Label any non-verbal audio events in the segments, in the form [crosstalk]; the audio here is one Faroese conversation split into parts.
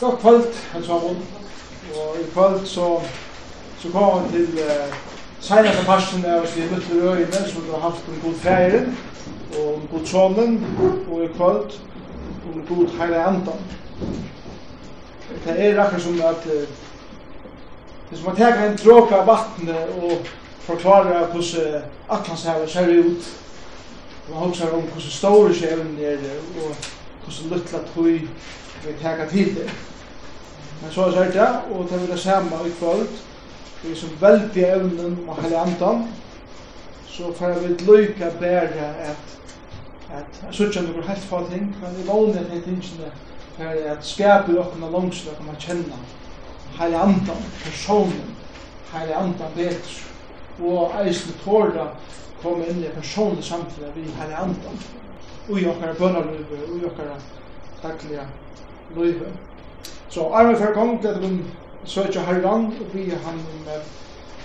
Godt kvöld, hans sammen. Og i kvöld så, så kom vi til eh, senere parten av oss i Lutter Øyne, som vi har haft om god ferien, og om god sonen, og i kvöld om god heile andan. Det er akkur som at uh, det som at teka en tråk av vattnet og forklare hvordan Atlantshavet ser ut, og man hoksar om hvordan store sjevn er, og hvordan luttla tøy vi teka tid det. Men så er det, og det vil det samme i kvöld, vi som veldig evnen og heilig andan, så får vi lykke bære at at jeg synes ikke noe helt for ting, men i lovene er tingene for at skapet åkne langs dere at kjenne kjenner heilig andan, personen, heilig andan bedre, og eisen tåra komme inn i personlig samtidig vi heilig andan, og i okkara bønnerløyve, og i okkara daglige løyve. Så Arne fer kong til at hun søkja herran og vi er han om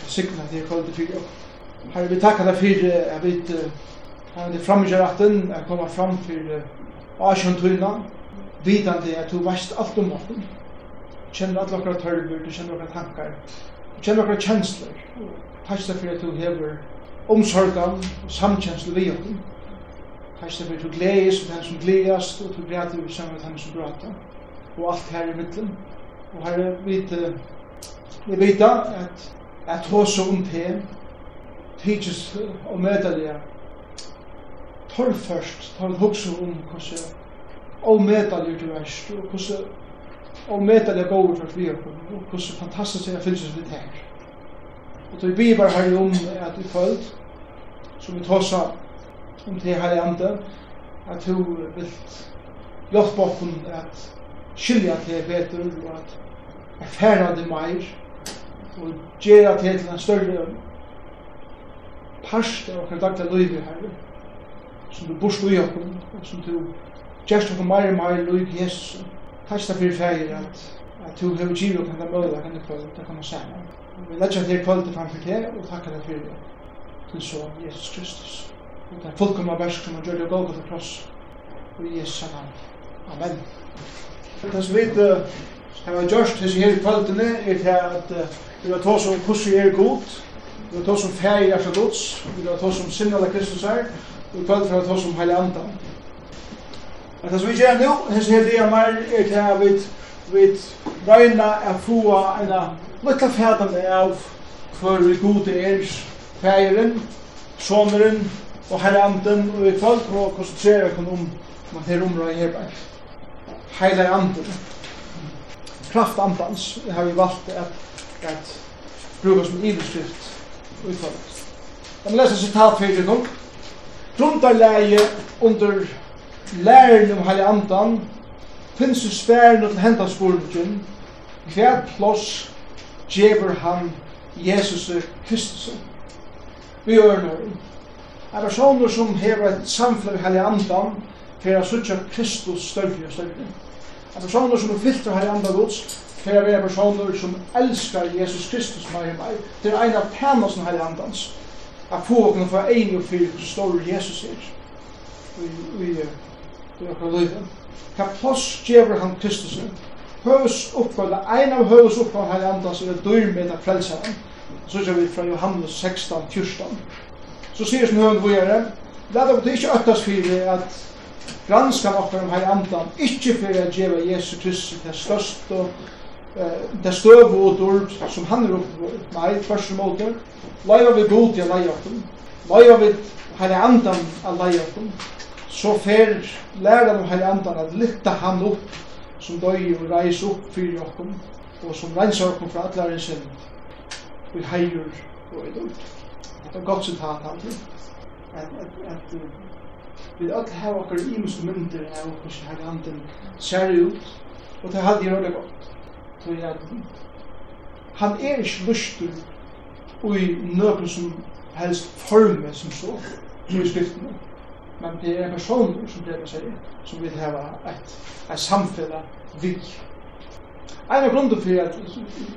sikna til kvalitet fyrir opp. Herre, vi takkar deg fyrir jeg vet han er framgjør jeg kommer er koma fram til Asjon Tuna vidan at du veist alt om oss kjenner alle okkar tørver, du kjenner okkar tankar du kjenner okkar kjensler. Takk deg fyrir at du hever omsorgan og samkjensler vi okkar takk deg fyrir at du gledes og den som gledes og du gledes og du gledes og du gledes og alt her i middelen. Og her er vit, vi vet at at hos og om te tidsjes og medelige tar først, tar vi hokse om hvordan og medelige du verst og hvordan og medelige gode for vi og hvordan fantastisk det er fyllses litt her. Og det vi bare her om at vi følt som vi tåsa om te her i andre at du vil hjelpe oss at skilja til betur og at erfæra det meir og gjera til til en større parst av okkar daglig løyvi her som du borst ui okkur og som du gjerst okkur meir og meir løyvi Jesus Takk fyrir fyrir at at du hefur givet okkur henda møyla henda kvöld det kan man sæna vi letja til kvöld framfyr til og takk fyrir fyrir til så Jesus Kristus. Og det er fullkomna versk som han gjør det og gulvet og kross. Og i Jesu navn. Amen. Det som vi har gjort disse her i kvalitetene er til at vi har tås om hvordan er god, vi har tås om ferie er så gods, vi har tås om sinne av Kristus her, og i kvalitet har tås om hele andan. Men det som vi gjør nå, disse her det er mer er til at vi vi røyna er få en lukka fædende av hver vi gode er feieren, soneren og herre anden, og vi kvalitet har vi konsentrere om om at er området her bare heilar anden. Kraft andans har vi valgt at, at bruka som iverskrift utfallet. Jeg må lese sitat fyrir nå. Grundarleie under læren om heilig andan finnes jo sværen til henta hver plås djever han Jesus Kristus. Vi gjør nå. Er personer som hever et samfunn i heilig andan for å suttja Kristus større og større. En personer som er viltre her i andre gods, for å være personer som elskar Jesus Kristus med og meg, det er en av tænelsen her i andans, at få åkne for en og fyr til store Jesus er i akkurat livet. Hva plass gjever han Kristus er? Høves oppgave, en av høves oppgave her i andans er dyr med å frelse frelseren. Så ser vi fra Johannes 16, 14. Så sier som høven vågjere, Lad dere ikke øttes fyrir at granska okkar om hei andan, ikkje fyrir at djeva Jesu Kristi det største, det støv og dårb som han er oppe på meg, først og måte, leiva vi god til leia okkur, leiva vi hei andan av leia okkur, så fer læra om hei andan at lytta han opp som døy og reis opp fyrir okkur og som reinsar okkur fra allar sin, vi heier og i dårb. Det er godt sitat alltid, at, at, at Vi öll har okkar ímsu myndir av okkar som her handen ser ut, og det hadde jeg hørt godt. Så jeg han er ikke lustur i nøkken som helst forme som så, som i skriftene. Men det er personer, som det er sier, som vil hava et, et samfella vi. en av grunden for at,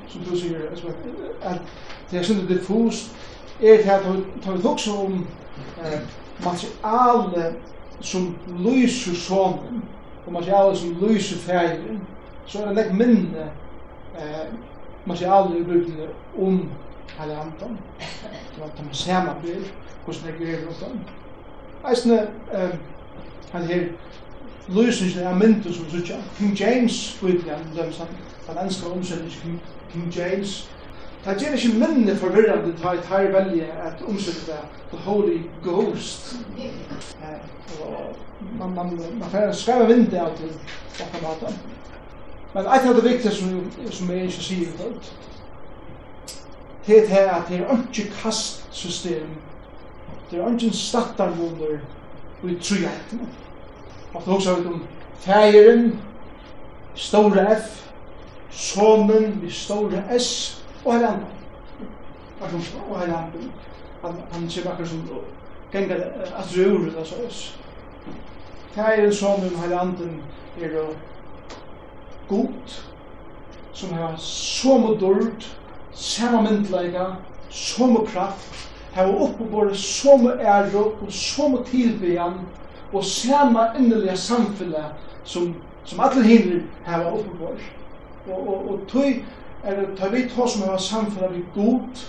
som du sier, at det er sånn diffust, er det at vi tar vi om materiale som lyser sonen, og materiale som lyser ferien, så er det nek minne eh, materiale i bygdene om hele andan. Det var at man ser samme bøy, hvordan jeg greier rundt om. Eisne, eh, han her, lysningen er mynden som sutja, King James, bøybene, den enska King, King James, Det gjør ikke minne forvirrende ta at her velje at omsøkte the holy ghost. Man, man, man får skrive vind av til dette maten. Men et av det viktige som, som jeg ikke sier det dag, det er at det er ikke kastsystem, det er ikke stattarmoner i tryggheten. Og det er også om fægeren, store F, sonen, vi store S, Og her وهلا han han ser bakker som gengar at rur eller så oss. Det er en sånn om hele anden er god, som har så mye dård, samme myndleika, så mye kraft, har oppebåret så mye ære og så mye tilbyan, og samme innelige samfunnet som, som alle hinner har oppebåret. Og, og, og tog er eller ta vi ta som har samfunnet vi god,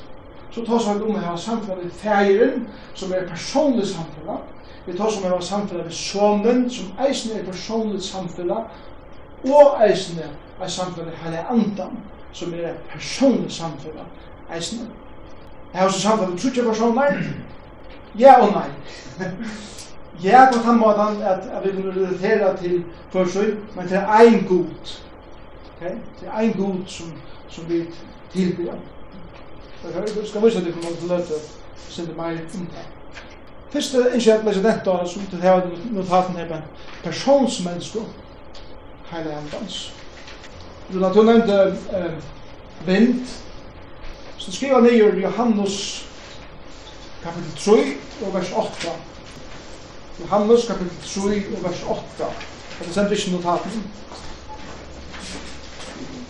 så ta som om har samfunnet vi feiren, som er personlig samfunnet, vi ta som har samfunnet vi sonen, som eisen er personlig samfunnet, og eisen er samfunnet vi heilig andan, som er personlig samfunnet, eisen Jeg har også samfunnet vi trutje personer, [clears throat] ja og nei. [laughs] Ja, på den måten at, at vi kan relatera til forsøy, men til ein god. Okay? Til ein god som som vi tilbyr. Jeg skal vise det på mange løte, så det meg om det. Først er ikke at lese dette, som til har notaten her med personsmennesker, hele endans. la to nevnte vind, så du skriver ned Johannes kapitel 3 og vers 8. Johannes kapitel 3 og vers 8. Det sender ikke notaten.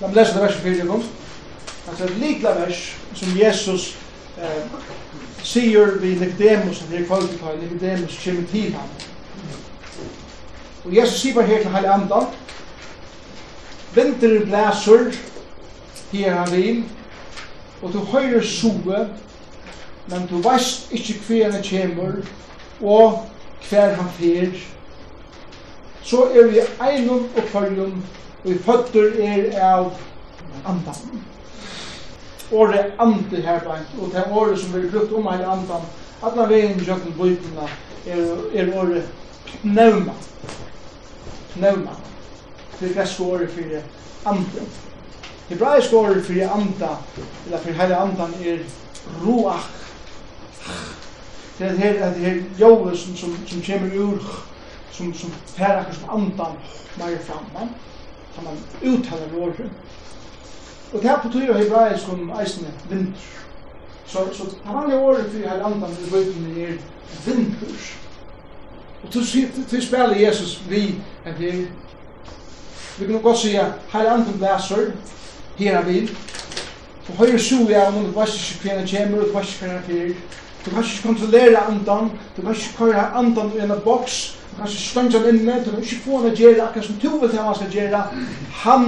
La meg lese det verset fyrir kom. er et likla vers som Jesus eh, sier vi Nicodemus, som er kvalitet på Nicodemus, kommer til ham. Og Jesus sier bare her til Heilig Andan, Vinter blæsur, her han vil, og du høyrer sove, men du veist ikkje hver han kjemur og hver han fyr så er vi einum og følgjum og føtter er av andan. Åre andi her beint, og det åre som vi brukt om her andan, at man alla i kjøkken bøytina er, er åre pneuma. Pneuma. Det er gresk åre for andan. Hebraisk åre for anda, eller for her andan er ruach. Det er her, det her jove som, som, som kommer ur, som, som fer akkur som andan meir fram. Men kan man uttala våre. Og det er på her betyr hebraisk om eisne vinter. Så, så det vanlige året for her andan i bøyden er vinter. Og til spiller Jesus vi er det Vi kan godt sige, her andan blæser, her er vi. For høyre sue av noen, du vet ikke hva han kommer, du vet ikke hva han fyrer. Du kan ikke kontrollere andan, du kan ikke køre andan i en boks, kanskje stønja inne, du kan ikke få han å gjøre akkurat som du vet hva han skal gjøre. Han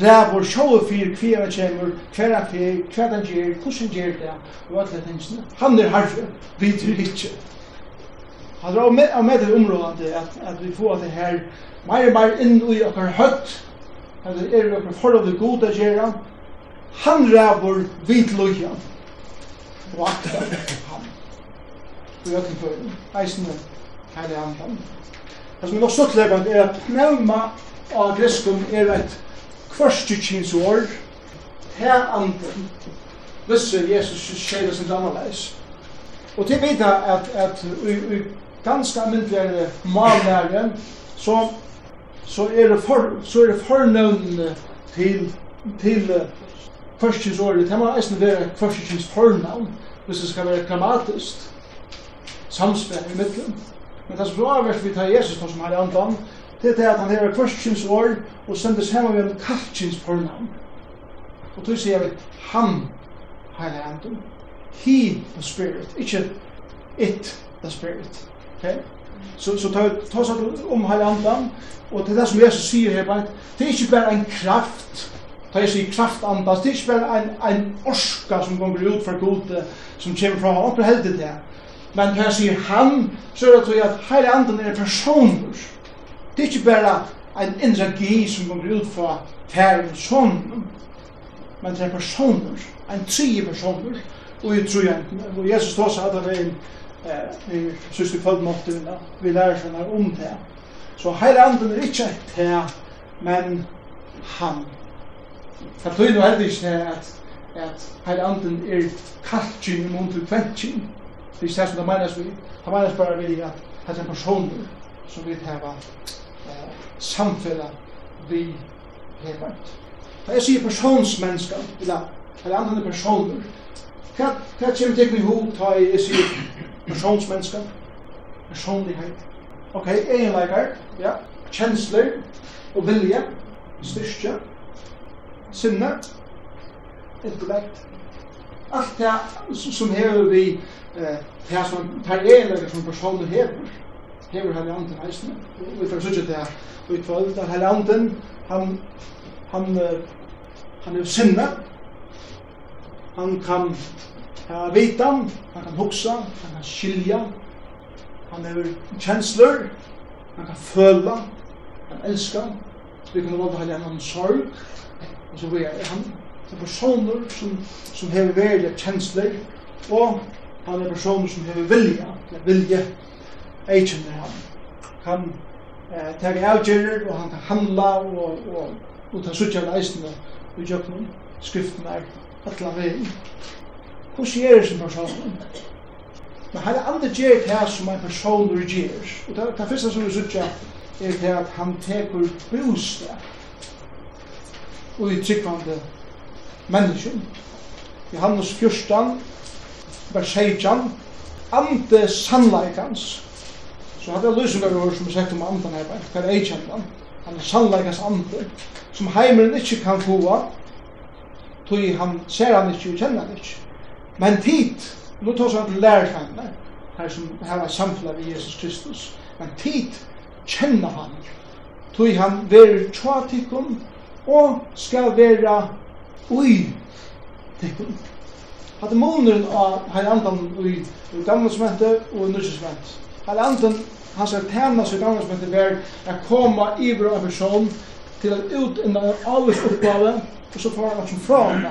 ræver sjåu fyr hver han kommer, hver han fyr, hver han gjør, hvordan han gjør det, og alle tingene. Han er herfra, vi tror ikke. Han drar med, med det området at, at vi får det her mer og mer inn i okkar høtt, at det er okkar forhold til gode gjøre. Han ræver vidt løyen, og akkurat han. Vi har ikke følt, eisende heilig andan. Det som er nok stuttlegant er at pneuma av greskum er et kvarstutkinsår her anden visse Jesus skjeder sin annerleis. Og til vita at, at i, i ganske myndigere malnære så, så er det, for, så er det fornøvnene til, til kvarstutkinsåret. Det må eisen være kvarstutkinsfornavn hvis det skal være grammatisk samspill i middelen. Men det som er vi tar Jesus som har andan, det er at han hever kvarskins år og sendes hemma ved en kalkins fornavn. Og tog sier vi han har andan. He the spirit, ikke it the spirit. Okay? Så så tar tar så om hela andan och det där som Jesus säger här bara det är inte bara en kraft Ta jeg sier kraft andas, det er ikke bare en, en orska som kommer ut fra gode, som kommer fra, og oppe heldig det men det säger han, så är det til at hele anden er personer. Det är inte bara en energi som kommer ut fra færen sånn, men det är personer, en tre personer, og jeg tror jeg, og Jesus tar tås at det er en, i synes vi vi lærer seg når om det. Så hele anden er ikke det, men han. Det betyr nå heldig ikke at, at hele anden er kaltkinn i mån til kventkinn, det er særlig, det menes vi, det menes bare vi at det er personer som vi har eh, samfunnet vi har. Da jeg sier personsmennesker, eller, eller andre personer, hva, hva kommer til min hod da jeg sier personsmennesker? Personlighet. Ok, egenleikar, ja, kjensler og vilje, styrke, sinne, intellekt, allt det som hever vi eh här som tar eller som personer hever hever han anden eisen vi får søkje det og i kvöld at han anden han han han er sinne han kan ha vitan han kan hugsa han kan skilja. Han er kjensler han kan føla han elskar vi kan valda han en sorg. Og så vi er han det er personer som, som hever velja kjensler og han er personer som hever vilja, vilje, eikjen er han. Han eh, tar avgjerer, og han kan handla, og, og, og ta suttjar leisende i jøkken, skriften er, atla vei. Hvordan er det som personen? Men han er andre gjer det som en person gjer. Og det, det første som vi suttja er det at han tekur bostad og i tryggvande menneskjen. Johannes 14, vers 16, ande sannleikans. Så hadde jeg lysingar over som er sagt om andan her, hva er eikjendan? Han er sannleikans ande, som heimeren ikkje kan få, tog han ser han ikkje og kjenner han ikkje. Men tid, nå tar han til lærerfemmene, her som her er samfunnet ved Jesus Kristus, men tid kjenner han, tog han verer tjatikken og skal vera ui tikkun. Hatta munurinn av heil andan i, i gamla smente og i nusja smente. Heil andan, hans er tænas i gamla smente ver er koma iver av person til at ut inna en alvis oppgave og så får han som fra henne.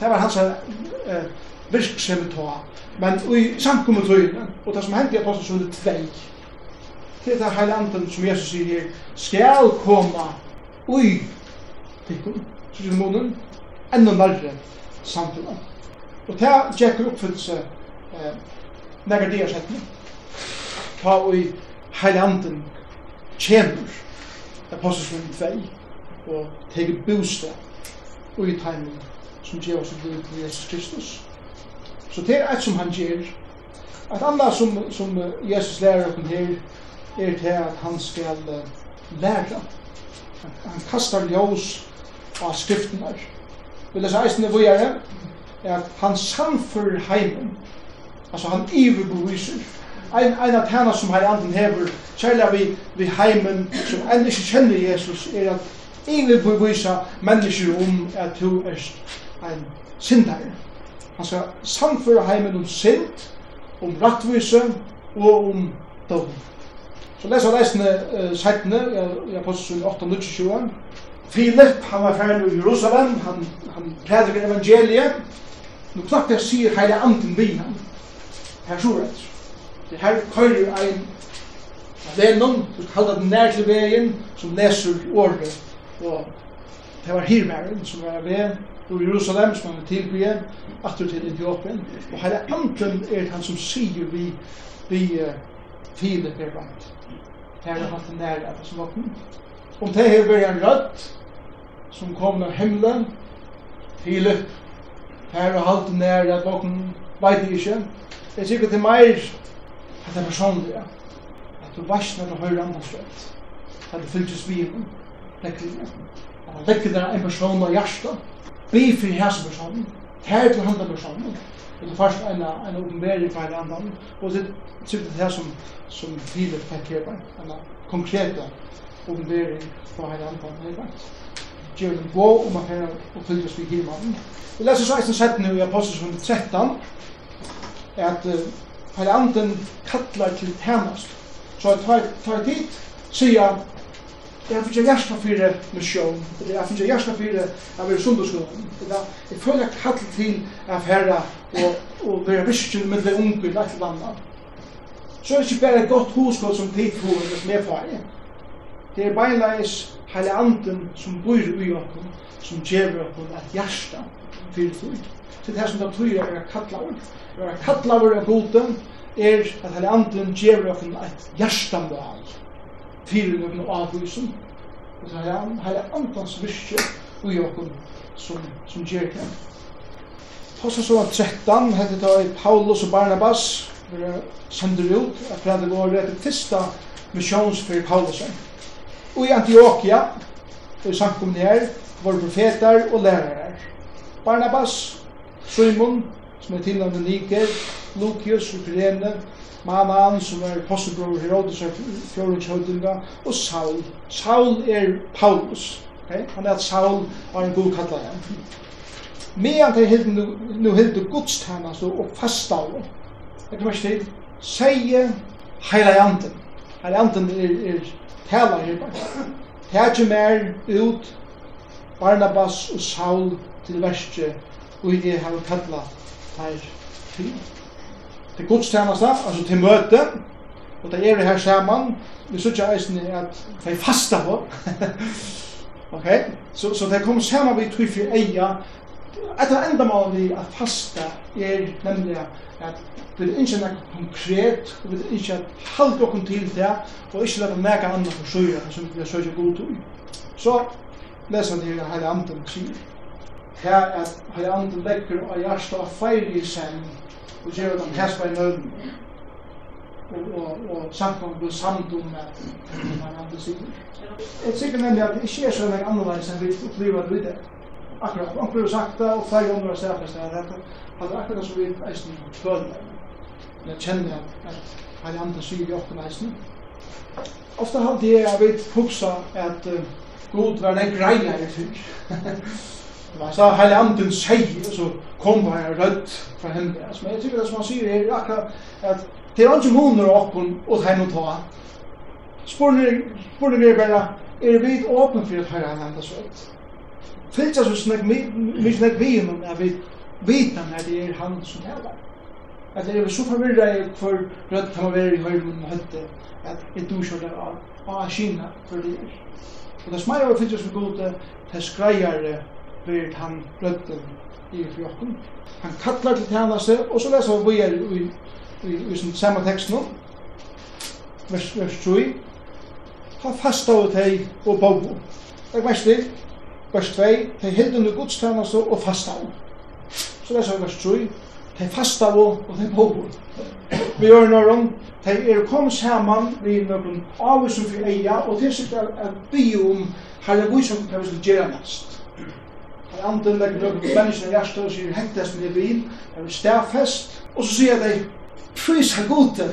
Det var hans eh, virksomhet ta. Men i samkommet tøyne, og det som hendte i apostelsundet 2, til det heil andan som Jesus sier her, skal koma ui tikkum, sier munnen, enda nærre samfunnet. Og det gikk oppfyllelse eh, nægge det setning. Ta og i anden tjener apostelskunnen tvei og tege bostad og i teimen som gjør oss i til Jesus Kristus. Så det er et som han gjør. Et annet som, som Jesus lærer oss her er til at han skal lære. Han kastar ljós av skriftene. jeg si eisen i vågjere, at han samfører heimen. Altså han iverbeviser. Ein, ein av tæna som har anden hever, særlig vi, vi heimen, som enn ikke kjenner Jesus, er at iverbevisa mennesker om at du er en syndare. Han skal samføre heimen om synd, om rattvise og om dom. Så leser reisende uh, seitene i Apostelsen 8-20. Philip, han var ferdig i Jerusalem, han, han prædiker evangeliet, Nu klart det sier heile anden vi han. Her så rett. Det her køyrer ein vennom, du skal halda den nær til vegin, som leser ordet. Og det var hirmæren som var ved ur Jerusalem, som han tilbyr, atur til Etiopien. Og heile anden er han som sier vi, vi uh, til det vant. Det her er han den nær at det som åkken. Om det her var en rødt, som kom av himmelen, Filip, her og halde nær at noen veit det ikke. Jeg sier sikkert til meg at det er personlig, ja. at du veist når du hører andre rett, at du fylgjes vi henne, lekkelig, at du legger deg en person av hjertet, vi for hans person. her til handa personen, og du først en, en oppenbering fra en annan, og det er det her som, som Philip fikk her, en konkrete oppenbering fra en annan, her, gjør djevelen gå, og man kan fylles vi himanen. Vi leser så eisen sett nu i Apostelsen 13, at uh, hele anden kallar til tjernast. Så jeg tar, tar dit, sier jeg finner hjärsta fyrir mission, misjon, jeg finner hjärsta fyrir av er sundagsskolen, eller jeg føler kall til å herra og, og være visker med det unge i lagt landa. Så er det ikke bare et godt hoskål som tid for, eller som er får, Det er beinleis heile anden som bor i okkom, som gjever okkom at hjärsta fyrir fyrir. Så det her som det betyr er kallaver. Er kallaver av gode, er at heile anden gjever okkom at hjärsta mål fyrir okkom avvisen. Og så heile andans virke i okkur som, som gjer det. Tossa så var 13, hette da i Paulus og Barnabas, sender ut, at det var det fyrsta misjons for Paulusen. Og i Antioquia, i samkomne her, var profeter og lærere. Barnabas, Simon, som er tilnavnet Niker, Lucius, Ukraine, Manan, som er apostelbror Herodes og Florens Høydinga, og Saul. Saul er Paulus. Okay? Han er at Saul var en god kallar ham. Medan de hilde nu, nu hilde gudstjenest og fastav. Jeg tror ikke til. Seie heilajanten. Heilajanten er, er tala her bare. Tætje mer ut Barnabas og Saul til verste, og i det har kallat her til. Til gudstjeneste, altså til møte, og det er det her saman, vi sykja eisen at de fasta på. [laughs] ok, så, så det kom saman vi tog for eia Et av endamål vi at fasta er nemlig at vi er ikke noe konkret, og vi er ikke at halde okkur til det, og ikke lade mega andre for søya, som vi er søya god til. Så lesa vi det heile anden sier. Her at heile anden legger og hjarta og feir i sen, og gjør dem han hespa i nøden. Og, og, og samkom blir samt om at man anden sier. Jeg sikker nemlig at det ikke er sånn enn annerledes enn vi opplever at det akkurat, om vi har sagt det, og flere andre har sagt det, at det er akkurat som vi eisen føler, eller kjenner at, at hele andre syr i åkken eisen. Ofte har det jeg vet huksa at uh, god var det greia jeg fyr. Man sa hele anden sier, og så kom bare her rødt fra henne. Men jeg tykker det som han sier her, akkurat at det er ikke måneder åpen og tegn å ta. Spørningen er bare, er vi åpen for at herre han andre søtt? fylgja så snakk mykje snakk vi om at vi vita når det er han som talar. At det er så forvirra i for rødt han var i høyden og høtte at et du kjører av av Kina for det er. Og det smager å fylgja så gode til skreier blir han rødden i fjokken. Han kattlar til tjeneste og så leser han vi er i, i, i, i samme tekst nå. Vers, vers 3. Ha fasta av hei og bobo. Det er verst det vers 2, de hilden i gudstjeneste og fasta av. Så leser vi vers 3, de fasta av og de bobo. Vi gjør når om, de er kom saman vi noen avvisen for eia, og til sitt er at vi om herre vi som kan vi skal gjøre mest. De andre legger noen menneskene i hjertet og sier hektes med i bil, er vi stedfest, og så sier de, pris her gode,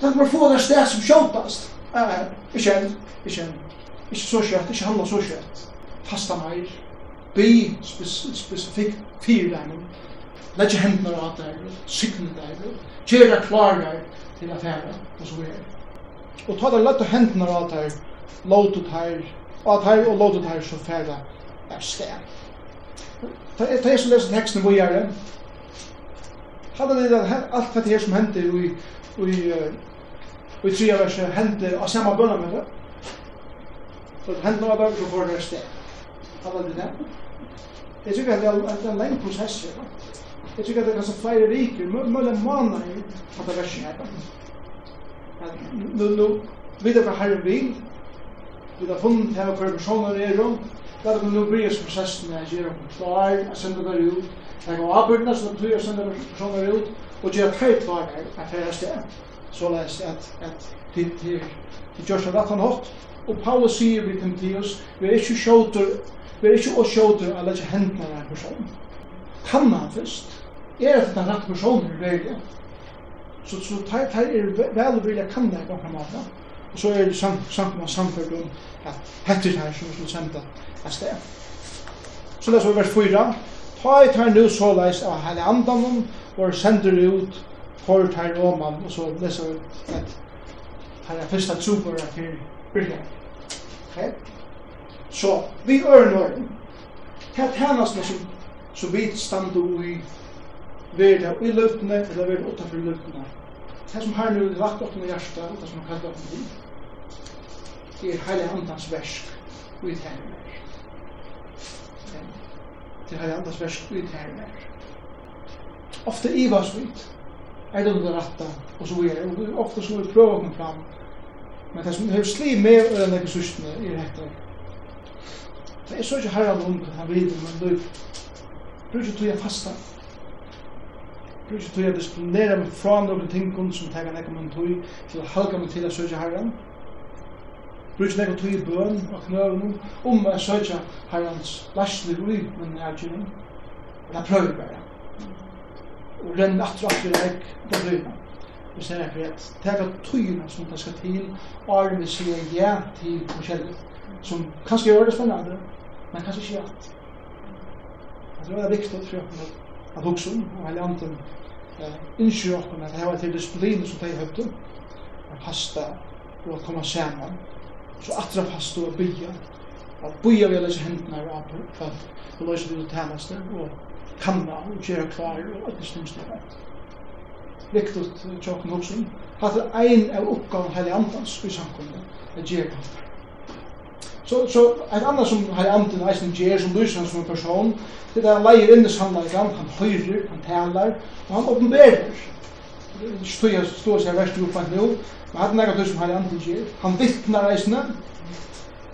takk for å få det sted som kjøpast. Nei, ikke enn, ikke enn, ikke så kjøtt, ikke handla så kjøtt fasta meir, be spesifikt fyrir dem, leggja hendene av der, sykne der, gjera klarar til affæra, og så er. Og ta der lett og hendene av der, låt her, og at her og låt ut her så færa er sted. Ta er som leser teksten hvor jeg er, hadde det alt dette her som hender i, i, i tria verset hender av samme bønna med det. Så hender av bønna så får det sted talade det. Jeg tykker at det er en lengre prosess her. Jeg tykker at det är så flera veckor, möjligen månader att det är så här. Nu, nu, vi vet hva herre vil, Vi har funnet här för personer er rundt, Da er det nu bli så processen att om klar, att sända det ut. jeg går avbörna så att jag sända personer ut og göra tre klar att det är stämt. Så läst att, at det görs en rattan hårt. Og Paulus sier vi til Timotheus, vi er ikke sjåter Vi er ikke å sjåter alle ikke hendene av en person. Kan han først? Er det den rette personen i verden? Så, så tar, tar er vel og vilja kan det på en måte. Og så er det samt, samt man samført om at hette her som vi skulle sende et sted. Så det er så vers 4. Ta i tar nu så leis av hele andan og sender ut for tar roman og så leser vi at tar jeg første tro på det her byrja. Okay? Så vi øren åren, det tænast som, som vi standa i verda i løftene, eller verda utanfor løftene. Det som har nu lagt opp med hjertet, og det som har kallt opp med liv, det er heilig andans versk i tænmer. Det er heilig andans versk i tænmer. Ofte ivas vi, er det under ratta, og så videre. Og ofte så vi prøver å komme fram. Men det som har sliv med øyne i sustene, er dette Så jeg så ikke herre om han vil, men du bruker ikke tog jeg fasta. Bruk ikke tog jeg disponere meg fra noen ting som tenker nekka min tog til å halka meg til å søke herren. Bruk ikke nekka tog i bøn og knøven om å søke herrens laslig ui, men jeg er ikke noen. Jeg prøver bare. Og renn atter og atter jeg, da blir jeg vi ser det rätt. Tänk att tyna som det skal til, og vi sier ja til forskjellig, som kanskje gjør det spennende, men kanskje ikke alt. Jeg tror det er viktig for oss at også, og hele eh innskyr oss at det var til disiplin som de høyde, at pasta, og at komme sammen, så atra pasta og bya, og bya vi å lese hendene av apur, for at vi det tjeneste, og kanna og gjøre klar og alt det styrs det rett. Viktig for oss at det er en av oppgaven hele andans i samkommet, at gjøre klar. Så så en annan som har anden eisen ger som lyser som en person, det där lejer inn det sannleikan, han høyrer, han talar og han åpenberer. Stå jeg stå seg verst upp at nå, men han er det som har anden ger. Han vittnar eisen,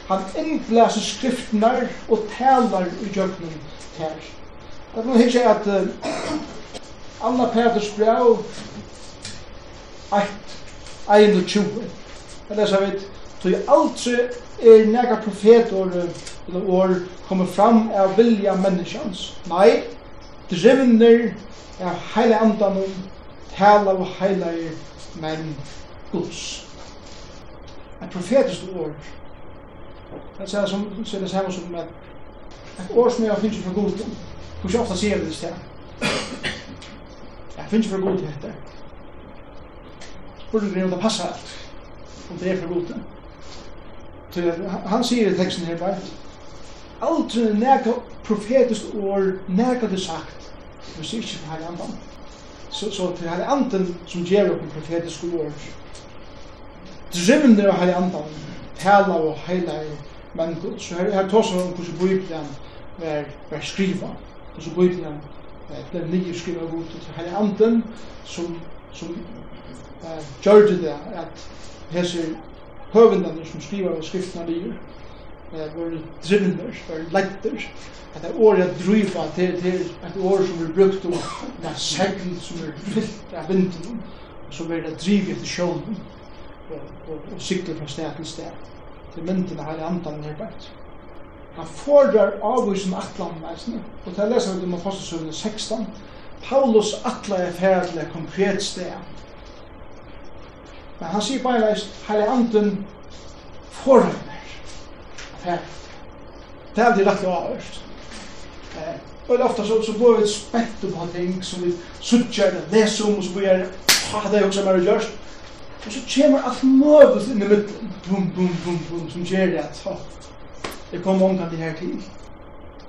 han innblæser skriftene og talar i jøknen her. Det kan hikkje at uh, Anna Peters brev 1, 21. Det leser vi, tog aldri er nega profetor eller år kommer fram av vilja menneskjans. Nei, drivner av heile andan og tala av heile menn Guds. En profetisk år. Det er som, så det samme som et, et år som jeg finnes fra Gud. Hvor så ofta sier vi det sted? Jeg finnes fra Gud heter. Burde det om det passer alt. Om det er fra Gud han sier i teksten her bare, aldri nærka profetisk år nærka det sagt, hvis ikke for herre andan. Så, så til herre andan som gjør opp en profetisk år, drivner av herre andan, tala og heilar, men så her, her tås han om hvordan Bibelen var, var skriva, hvordan Bibelen ble nye skriva god til herre andan, som, som uh, gjør det at hese høvendene som skriver av skriftene livet, var drivner, var lekter, at det er året drypa til, til et år som er brukt om det er segl som er fyllt av vinden, og så blir det drivet etter sjålen, og, og, og sykler fra sted til sted, til mynden her i andan nedbært. Han fordrar avvisen atlan og til å lese vi til Matostasøvende 16, Paulus atla er ferdig konkret sted, Men han sier bare at hele anden former. Det er alltid rett og avhørst. Og ofta så, så går vi spett på ting som vi suttjer, leser om, og så blir jeg ha det jo som er gjørst. Og så kommer alt møvels inn i midten, bum, bum, bum, bum, som gjør det at det kommer omkant det her til.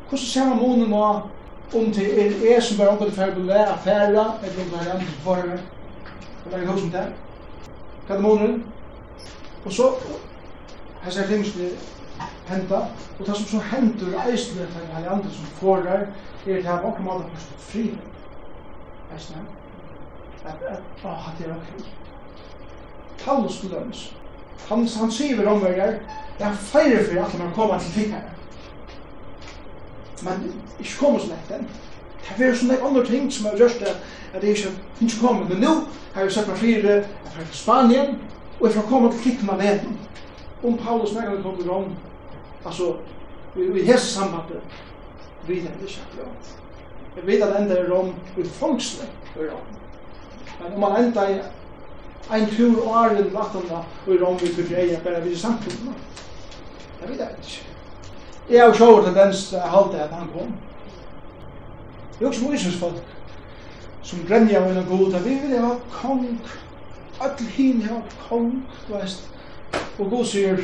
Hvordan ser man månen nå om det er jeg som bare omkant det ferdig å være affæra, eller om det er andre forhøyner? Hva er det hos om det? Hva er måneden? Og så, her ser er tingene henta, og det som så hendur eisne til her andre som forar, er til her okkur måte først fri. Eisne. At, at, ah, det er okkur. Paulus til dømes. Han, han sier ved omverger, det er feire for at man kommer til tikkere. Men ikke kommer så lett enn. Det er sånne andre ting som har gjort det at det ikke finnes kommet. Men nå har jeg sett meg fire, jeg fra Spanien, og jeg får kommet til Kikmaneten. Om Paulus snakker kom til Rom, altså, vi, i hese sambandet, vi er ikke akkurat Jeg vet at enda er Rom i fangsle i Rom. Men om man enda i en tur åren vattnet i Rom i Befreia, bare vi er samfunnet. Jeg vet det ikke. Jeg har sjåret til venstre halte at han kom. Det er jo ikke folk som brenner av en god, vi vil ha kong, alle hin ha kong, du veist, og god sier,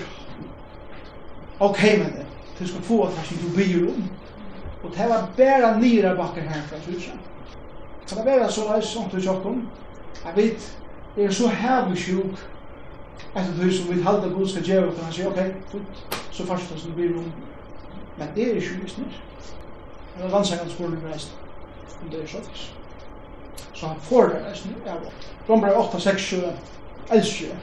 ok, men det, du skal få at det du byr om, og det var bæra nira bakker her fra Tysa. Det var bare så leis, sånt du tjokk jeg vet, det er så hevig sjuk, etter du som vil halda god skal gjøre, og han sier, ok, fint, så fast som du byr om, men det er ikke visnir, Det var vannsakant skolen reist. Men det er så fisk. Så han får det reisne av Rombrei 8, 6, 7, 11.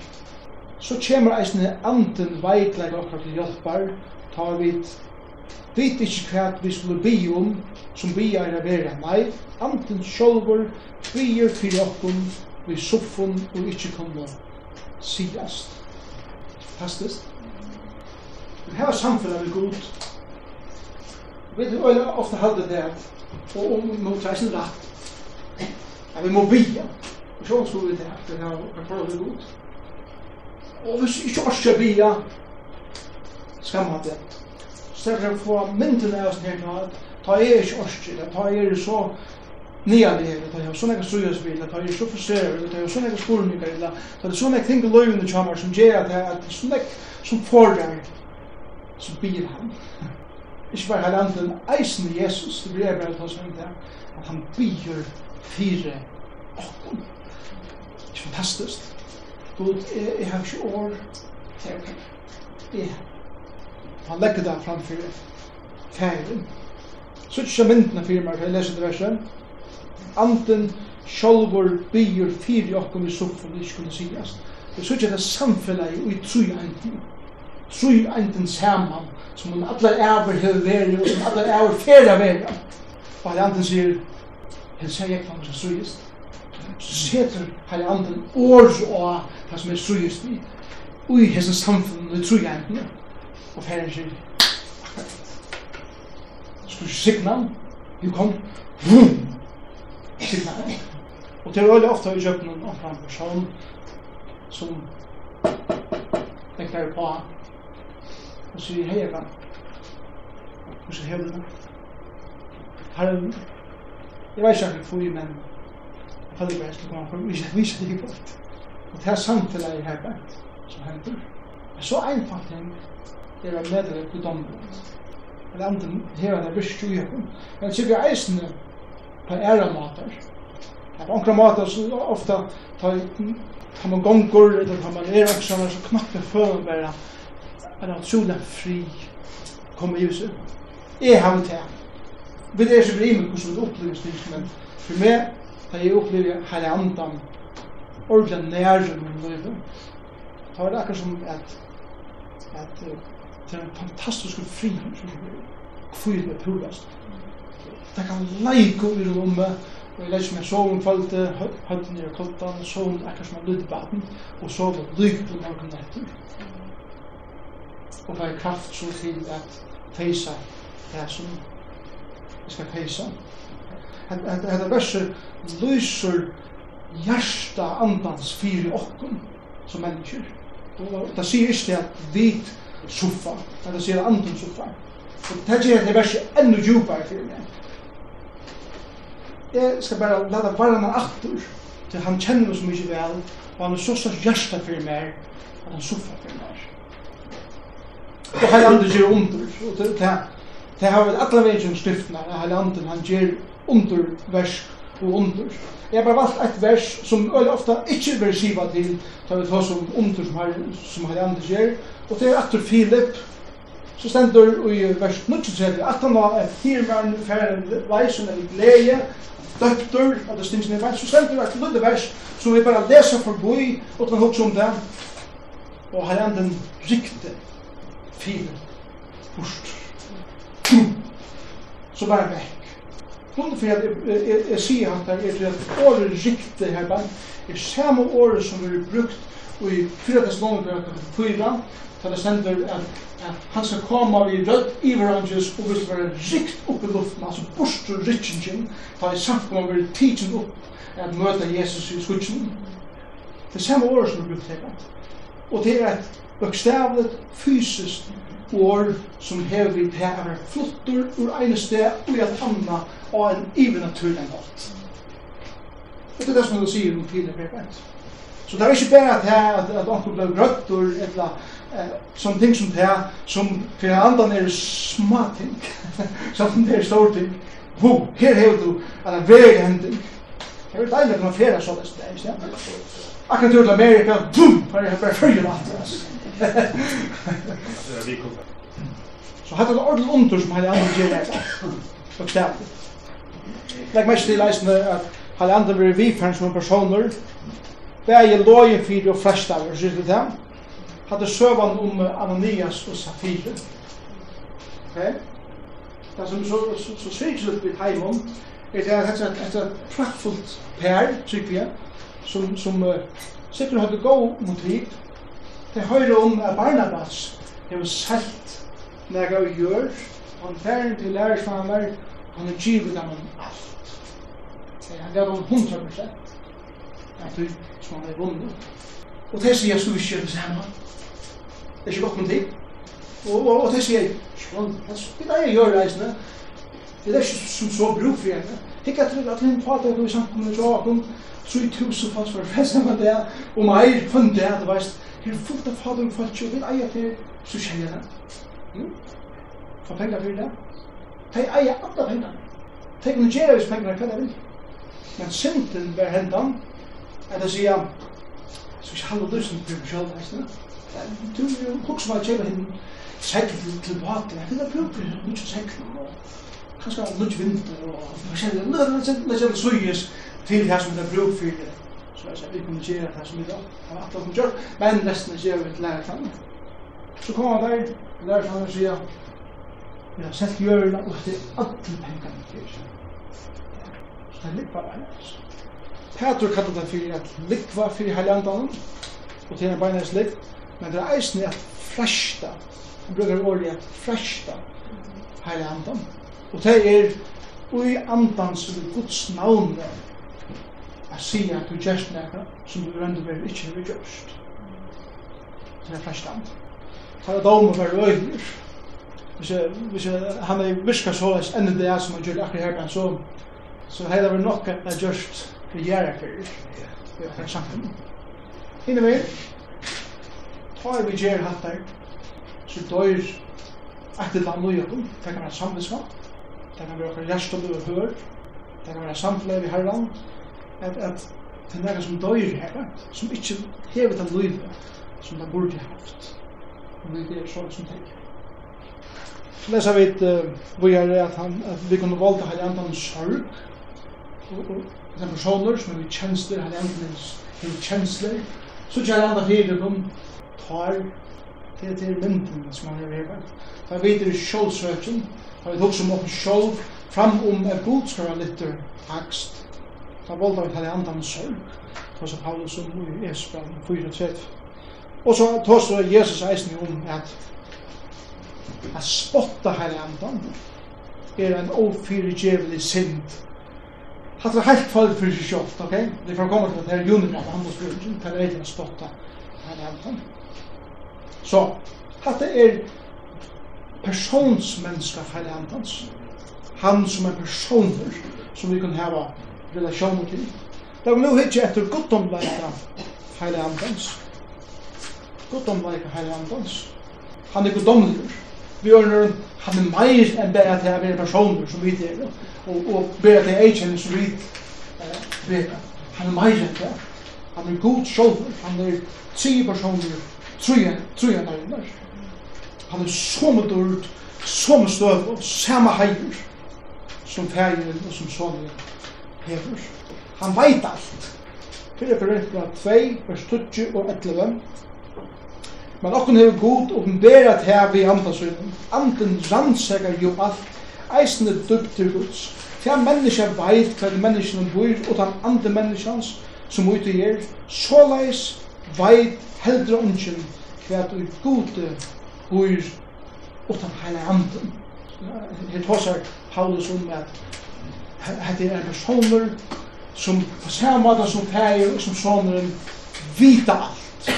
Så kommer reisne anden veikleik okkar til hjelpar, Ta vi vit ikkje hva vi skulle bi om, som bi er a vera nei, anden sjolvor, bier fyrir okkun, vi suffun og ikkje kunne sigast. Fastest. Vi har samfunnet vi god, Vi har ofta halde det at og om mot sin rett at vi må bia og så skulle vi det at det her kan prøve det godt og hvis ikke orske bia skamma det så er det få mynden av oss her at ta er ikke orske det ta er så nian det ta er sånne strøyes bil ta er så forstørre ta er sånne skolninger ta er sånne ting i løyvene kjammer som gjør at det er sånne som forar som bil han Ikke bare halanden, eisen i Jesus, det blir jeg bare til å det, at han byr fire åkken. Det er fantastisk. God, jeg har ikke år til å. Jeg Han legger det framfor færen. Så ikke som myndene fyrir meg, jeg leser det verset. Anten sjolvor byr fire åkken i soffen, det ikke kunne sigast. Det er så ikke det samfunnet i tru enten trýr enten saman, som hun allar æver hefur verið, og som allar æver fyrir verið. Og Heilig Anden sier, jeg sier ikke hva som suyist. Så setur Heilig Anden års og hva som er suyist i, ui hessen samfunn, og trúi enten. Og fyrir sier, skulle signa, vi kom, vum, signa. Og det er veldig ofte vi kjøper noen annen person som tenker på og sier hei Eva og så hevde det herren jeg vet ikke hvorfor jeg men jeg faller bare til å komme for vi viser det godt og det er samtidig jeg har bænt som hender men så einfalt ting er å medre på dommen eller andre her er det bryst jo hjem men så vi eisene på ære mater på ankra mater så ofta tar man gonger eller tar man er så knappe før bare en utrolig fri kom i huset. Jeg har det her. Vi er ikke fri med hvordan det opplever ting, men for meg, da jeg opplever hele andan, ordentlig nære med livet, da er det akkurat som at, at det er en fantastisk fri som er kvile provast. Det kan leiko i rommet, og jeg leser meg sovn kvalitet, høyden i koltan, sovn akkurat som en baden, og sovn lykt på morgen etter og det er kraft så til at feisa det som vi skal feisa peisa. Hette verset lyser hjärsta andans fyri okkum som mennesker. Det sier ikke at vi suffa, men det sier andan suffa. Og det gjør det verset enda djupare for meg. Jeg skal bare lade varna meg aktor til han kjenner meg så mykje vel, og han er så størst hjärsta for meg at han suffa for meg. Det har landet gjør under. og det det det har väl alla vägen stiftna. Det har landet han gjør under vers og under. Jeg har bare valgt et vers som øyne ofte ikke vil skiva til, da vi tar som under som har som har landet gjør, og det er efter Filip så stendur i vers 93 at han var et firmann færen veisen eller glede, døptur, at det stinsen i vers, så stendur et lille vers som vi bare leser forbi og kan hugsa om det og har anden riktig fire, bort. Så bare vekk. Grunnen for at jeg sier at det er et året riktig her bare, er samme året som vi har brukt i 4. Thessaloniker kapitel 4, da det stender at, at han skal komme i rødt i iveranges og vil være rikt opp i luften, altså borster rikkingen, da i samtidig vil tidsen opp at møte Jesus i skutsen. Det er samme året som vi brukt her bare. Og det er et bøkstavlet fysisk år som hever vi til å være flottor ur ene sted og i et annet av en even naturlig alt. Og det er det som du sier om tidligere brevet. Så det er ikke bare at jeg at, at anker ble grøttor eller eh, som ting som det som for andre er små ting som det er stort ting Ho, her har du en det er veldig hending. Det er veldig deilig at man fjerer sånn det er, ikke det? Akkurat ur til Amerika, boom, her er bare fyrir mat, altså. [laughs] Så hatt det ordentlig under som hele andre gjerne er Og tjentlig. Legg mest til leisende at hele andre blir vifern som personer. Det er jo loje fyrir og flestaver, synes det til. Hatt det søvann om Ananias og Safire. Ok? Det som så, så, så svikslut i heimom, er det at det er et praktfullt per, tykker jeg, som, som uh, sikkert hadde mot motiv. Det høyre om at Barnabas har selt nega og gjør, han færen til lærersmaner, han har givet dem om alt. Han gav dem 100 prosent, at du som han har vunnet. Og det sier vi ikke det samme. Det er ikke godt motiv. Og, og, og det sier, sånn, det er jeg gjør reisende. Det er ikke som så bruk for henne. Hikka trygg at linn fatak i samkommun i Jokum, 3000 folk var festa med det, og meg funn det, du veist, her er fullt av fatak folk, og vil eia til, så kjenner det. Få penger for det. Tei eia alle penger. Tei kunne gjere hvis pengar hva det vil. Men synden var hendan, er det sier, så ikke halva dusen fyrir på veist du du jo hukk som er kjeva hinn, segl til vater, jeg finner brug fyrir, mykje segl, kanskje en lunch vinter og forskjellig, men det er ikke suyes til her som det er bruk for det. Så jeg sier, vi kunne gjøre det som vi da, har alt alt gjør men resten er gjør vi til lærer lærerklanen. Så kom han der, lærer sammen og sier, vi har sett gjørene, og det er alle pengene til seg. Så det er litt bare hennes. Petur kallar det fyrir at likva fyrir heilandanen, og til en beinnes lik, men det er eisen at frashta, han brukar ordet at frashta heilandanen. Og det er ui andans vi Guds navn a sia at du gjerst nekka som du rendu veri ikkje vi gjerst. Det er flestand. Det er dom og veri øyner. Hvis han er virka såleis enn det er som han gjør akkur herben så så hei heila vi nokka er gjerst regjera fyrir. Det er samtum. Hine vi, tar vi gjer hattar, så døyr etter land og jøkken, det kan være samvinsvart, det kan være okkar hjertom du har hørt, det kan være samtleir i herran, at, at det er nekka som døyr her, som ikke hever den livet som det burde haft. Og det er sånn som tenker. Så leser vi et vi er at, han, at vi kunne valgte her enda en sorg, og, og den personer som er kjensler, her helgandan er kjensler, så kjær han da fyrir de tar til til mynden som han er vevet. Da vet videre sjålsøkjen, Da vi hugsa om okkur sjálv fram om er godskara litter takst. Da valda vi tali andan sorg. Da sa Paulus om i Esbjørn 4.30. Og så tås Jesus eisen om at at spotta heilig andan er en ofyrirgjevelig synd. Hatt det heilt fall fyrir seg sjálft, ok? Det er for å komme til at det er junirat av handelsbyrgen, til det er eitin å spotta heilig andan. Så, hatt det er personsmenneska feilhandans. Han som er personer som vi kan hava relasjoner til. Det er nu hitje etter guttomleika feilhandans. Guttomleika feilhandans. Han er guttomleika vi gjør når han er meir enn bare til å være personer som vi er, og, og bare til jeg er som vi er. Han er meir enn det. Han er god sjolver, han er tre personer, tre, tre nærmere. Han er som et som støv og samme heier som fægeren og som sonen hever. Han veit alt. Fyrir Korintna 2, vers 20 og 11. Men okken hefur god at her ved andasynen. Anden rannsegar jo alt, eisende døpter gods. Tja menneska veit hva menneskene bor, og den andre menneskans som ute gjer, såleis veit heldre ungen hva du gode bor utan heila anden. Her tåsar Paulus om at det er personer som på samme måte som fæger og som soneren vita alt.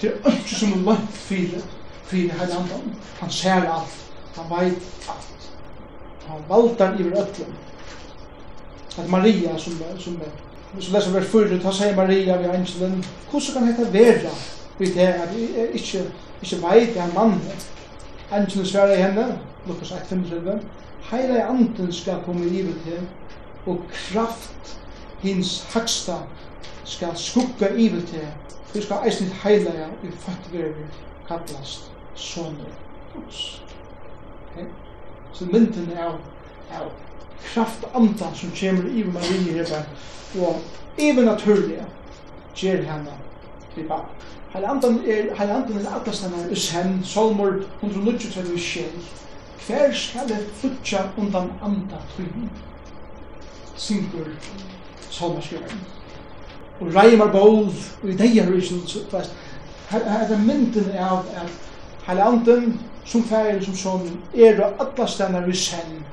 Det er ikke som en lønt fyrir fyrir heila anden. Han ser alt. Han veit alt. Han valtar iver öllum. At Maria som, som så leser vers 4, ta seg Maria ved Angelen, hvordan kan dette være? Vi det er ikke ikke veit det er mann. Engene svarer i henne, Lukas 1.35, heile anden skal komme i livet til, og kraft hins haksta skal skugga i livet til, vi skal eisen heile ja, i fattvervi kallast soner. Ups. Okay. Så mynden er av kraft andan som kommer i Marie her, og even naturlig, gjør henne skriva. Heile andan er, heile andan er atlas allastanar i sen, solmor 129 sjel. Hver skal jeg futja undan anda tryggum? Syngur solmarskrivaren. Og reimar ból, og i deir rysen, her er mynden av at heile andan som færen som sonen er og allastanar i sen.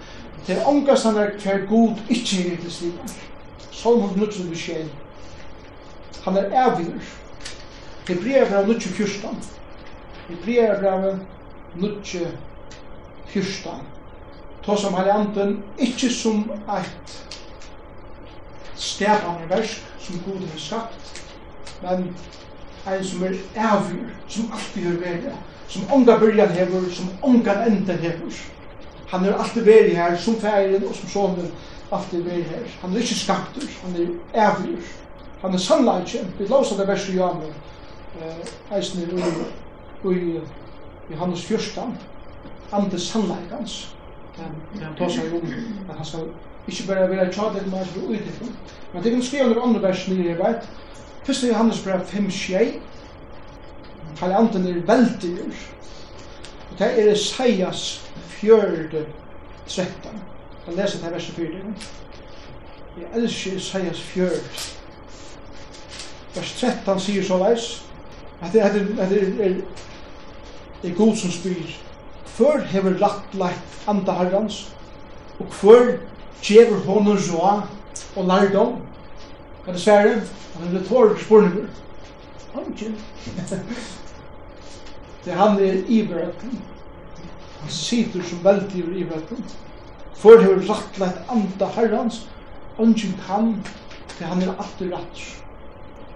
Det er ongastanar hver god ikkje er til stigar. Solmor 129 sjel. Han er avgjør Hebreabra 9.14 Hebreabra fyrstan. To som har anten, ikkje som eit skapande versk som god har skapt, men ein som er avgjur, som alltid har vært, som onga byrjan hever, som onga enda hever. Han er alltid vært her, som færen og som sonen, alltid vært her. Han er ikkje skaptur, han er avgjur. Han er sannleikje, vi låsa det verset i Jamer, eh, eisne i, i, Johannes 14, andre sannleikans. Han tar seg om at han skal ikke bare være tjadig, men han skal utifrån. Men det kan skrive under andre vers nye, jeg vet. er Johannes brev 5, 6, Kalle Anten er veldig Og det er Isaias fjørde 13. Jeg leser det verset 4. Jeg elsker Isaias 4 Vers 13 sier så veis, at det er er er er god som spyr. Hver hever lagt lagt anda herrans og hver gjever honom joa og lærdom. Er det svære han er litt spurninger han ikke det han er iverøkken han sitter som veldig i iverøkken hver hever lagt lagt anda herrans Ongen kan, til han er alltid rett.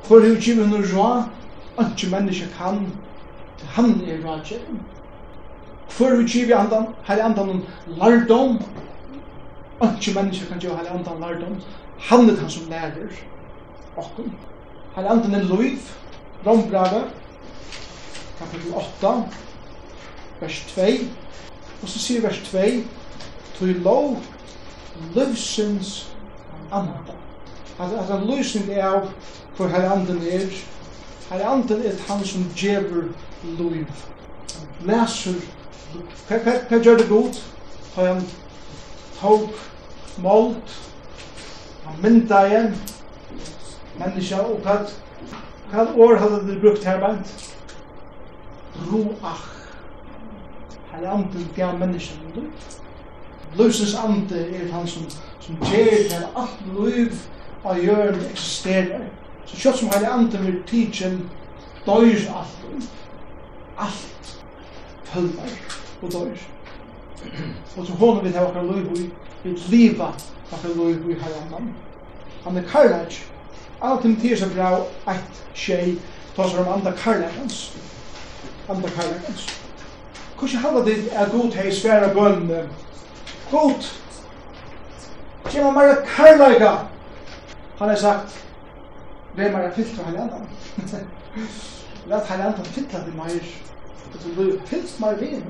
Hvor er jo givet noe Anki menneske kan, han er rådgjevn. Hvor vi kjiv andan, her i andan lardom. Anki menneske kan gjøre her i andan lardom. Han er han som lærer okkur. Her i andan er loiv, rombrave, kapitel 8, vers 2. Og så sier vers 2, tui lov, løvsens anda. Altså, altså løsning er av hvor her anden er, Herren er han som djever liv. Leser, hva gjør det godt? Ta han tog, målt, han mynda igjen, menneska, og hva, hva år hadde du brukt her bant? Ruach. Herren gav menneska liv. Løsens ande er han som, som gjer til alt liv av jøren eksisterer. Så kjøtt som heilig anden vil tidsen døyr alt. Alt følger og døyr. Og så hånden vil ha okkar løyv i, vil liva okkar løyv i heilig anden. Han er karlæg. Alt til tidsa bra eit tjei tåsar om andre karlægens. Andre karlægens. Hvordan halva dit er god hei sværa bønne? God! Kjema meira karlæga! Han har sagt, [laughs] blir man fyllt fra andan. Lat hele andan fylla det meir. Og du blir fyllt meir vi.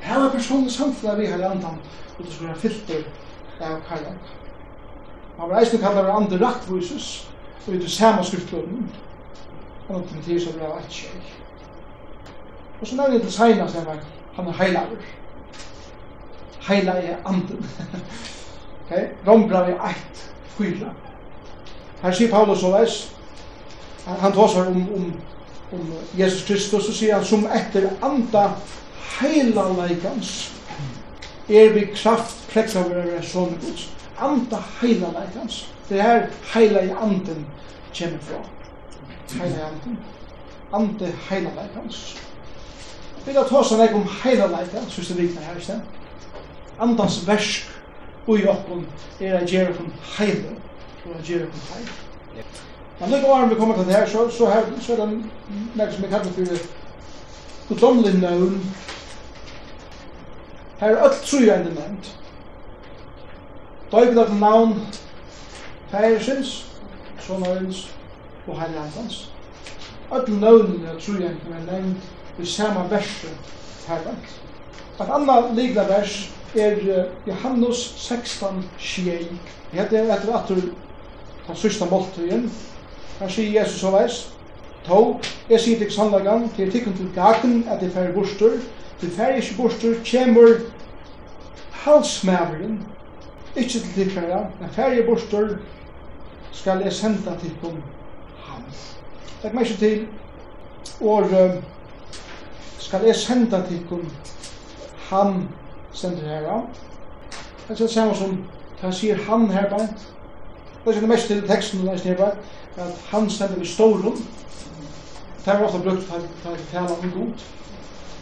Her er personlig samfunnet vi hele andan. og du skulle være fyllt av halvannan. Man var eisne kallar det andre raktvisus, og vi til samme skriftlåden. Og noen til tider så blir det et kjøy. Og så nevner jeg til seinast jeg han er heilager. Heila er anden. [laughs] okay? Rombra er eit, fyra. Her sier Paulus og veis, han tåsar om, om, om Jesus Kristus, og sier han, som etter anda heila leikans, er vi kraft prekka er sånne gods. Anda heila leikans. Det er her heila i anden kommer fra. Heila i anden. Ande heila leikans. Vi da tåsar seg om heila leikans, hvis det vikner her i sted. Andans versk ui okkon er a gjerra heila for å gjøre det feil. Men lykka var vi kommer til det her, så, så, her, så er det noe som jeg kallar for gudomlig nøvn. Her er alt tru enn nevnt. Døybet av navn, Færesins, Sonarins og Heilandans. Alt nøvnen er tru enn er nevnt i samme verset hervant. Et annet likla vers er Johannes 16, 21. Det heter etter at du den sista måltiden. Han sier Jesus og veis, to, jeg sier til sannlagan, til jeg tikkun til gaten at jeg færre bostur, til færre ikke bostur, kjemur halsmæveren, ikke til tikkara, men færre bostur, skal jeg senda tikkun ham.» Takk meg ikke til, og skal jeg senda tikkun ham sender herra. Det er det samme som han sier han her bant, Det er mest til teksten der snir bare at han stendur i storum. Det var ofta brukt til å tala om god.